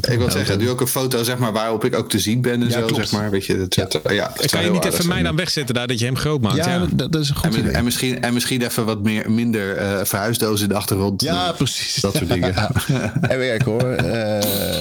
Ja, ik wil zeggen, nu ook een foto zeg maar, waarop ik ook te zien ben en Ja, zo, klopt. zeg maar. Weet je, dat, Ja. ja. dat kan je niet even mij dan wegzetten daar, dat je hem groot maakt? Ja, Ja, Dat, dat is een goed En, idee. en, misschien, en misschien even wat meer, minder eh verhuisdozen in de achtergrond. Ja, precies. Dat soort [laughs] dingen. En werk hoor. Eh,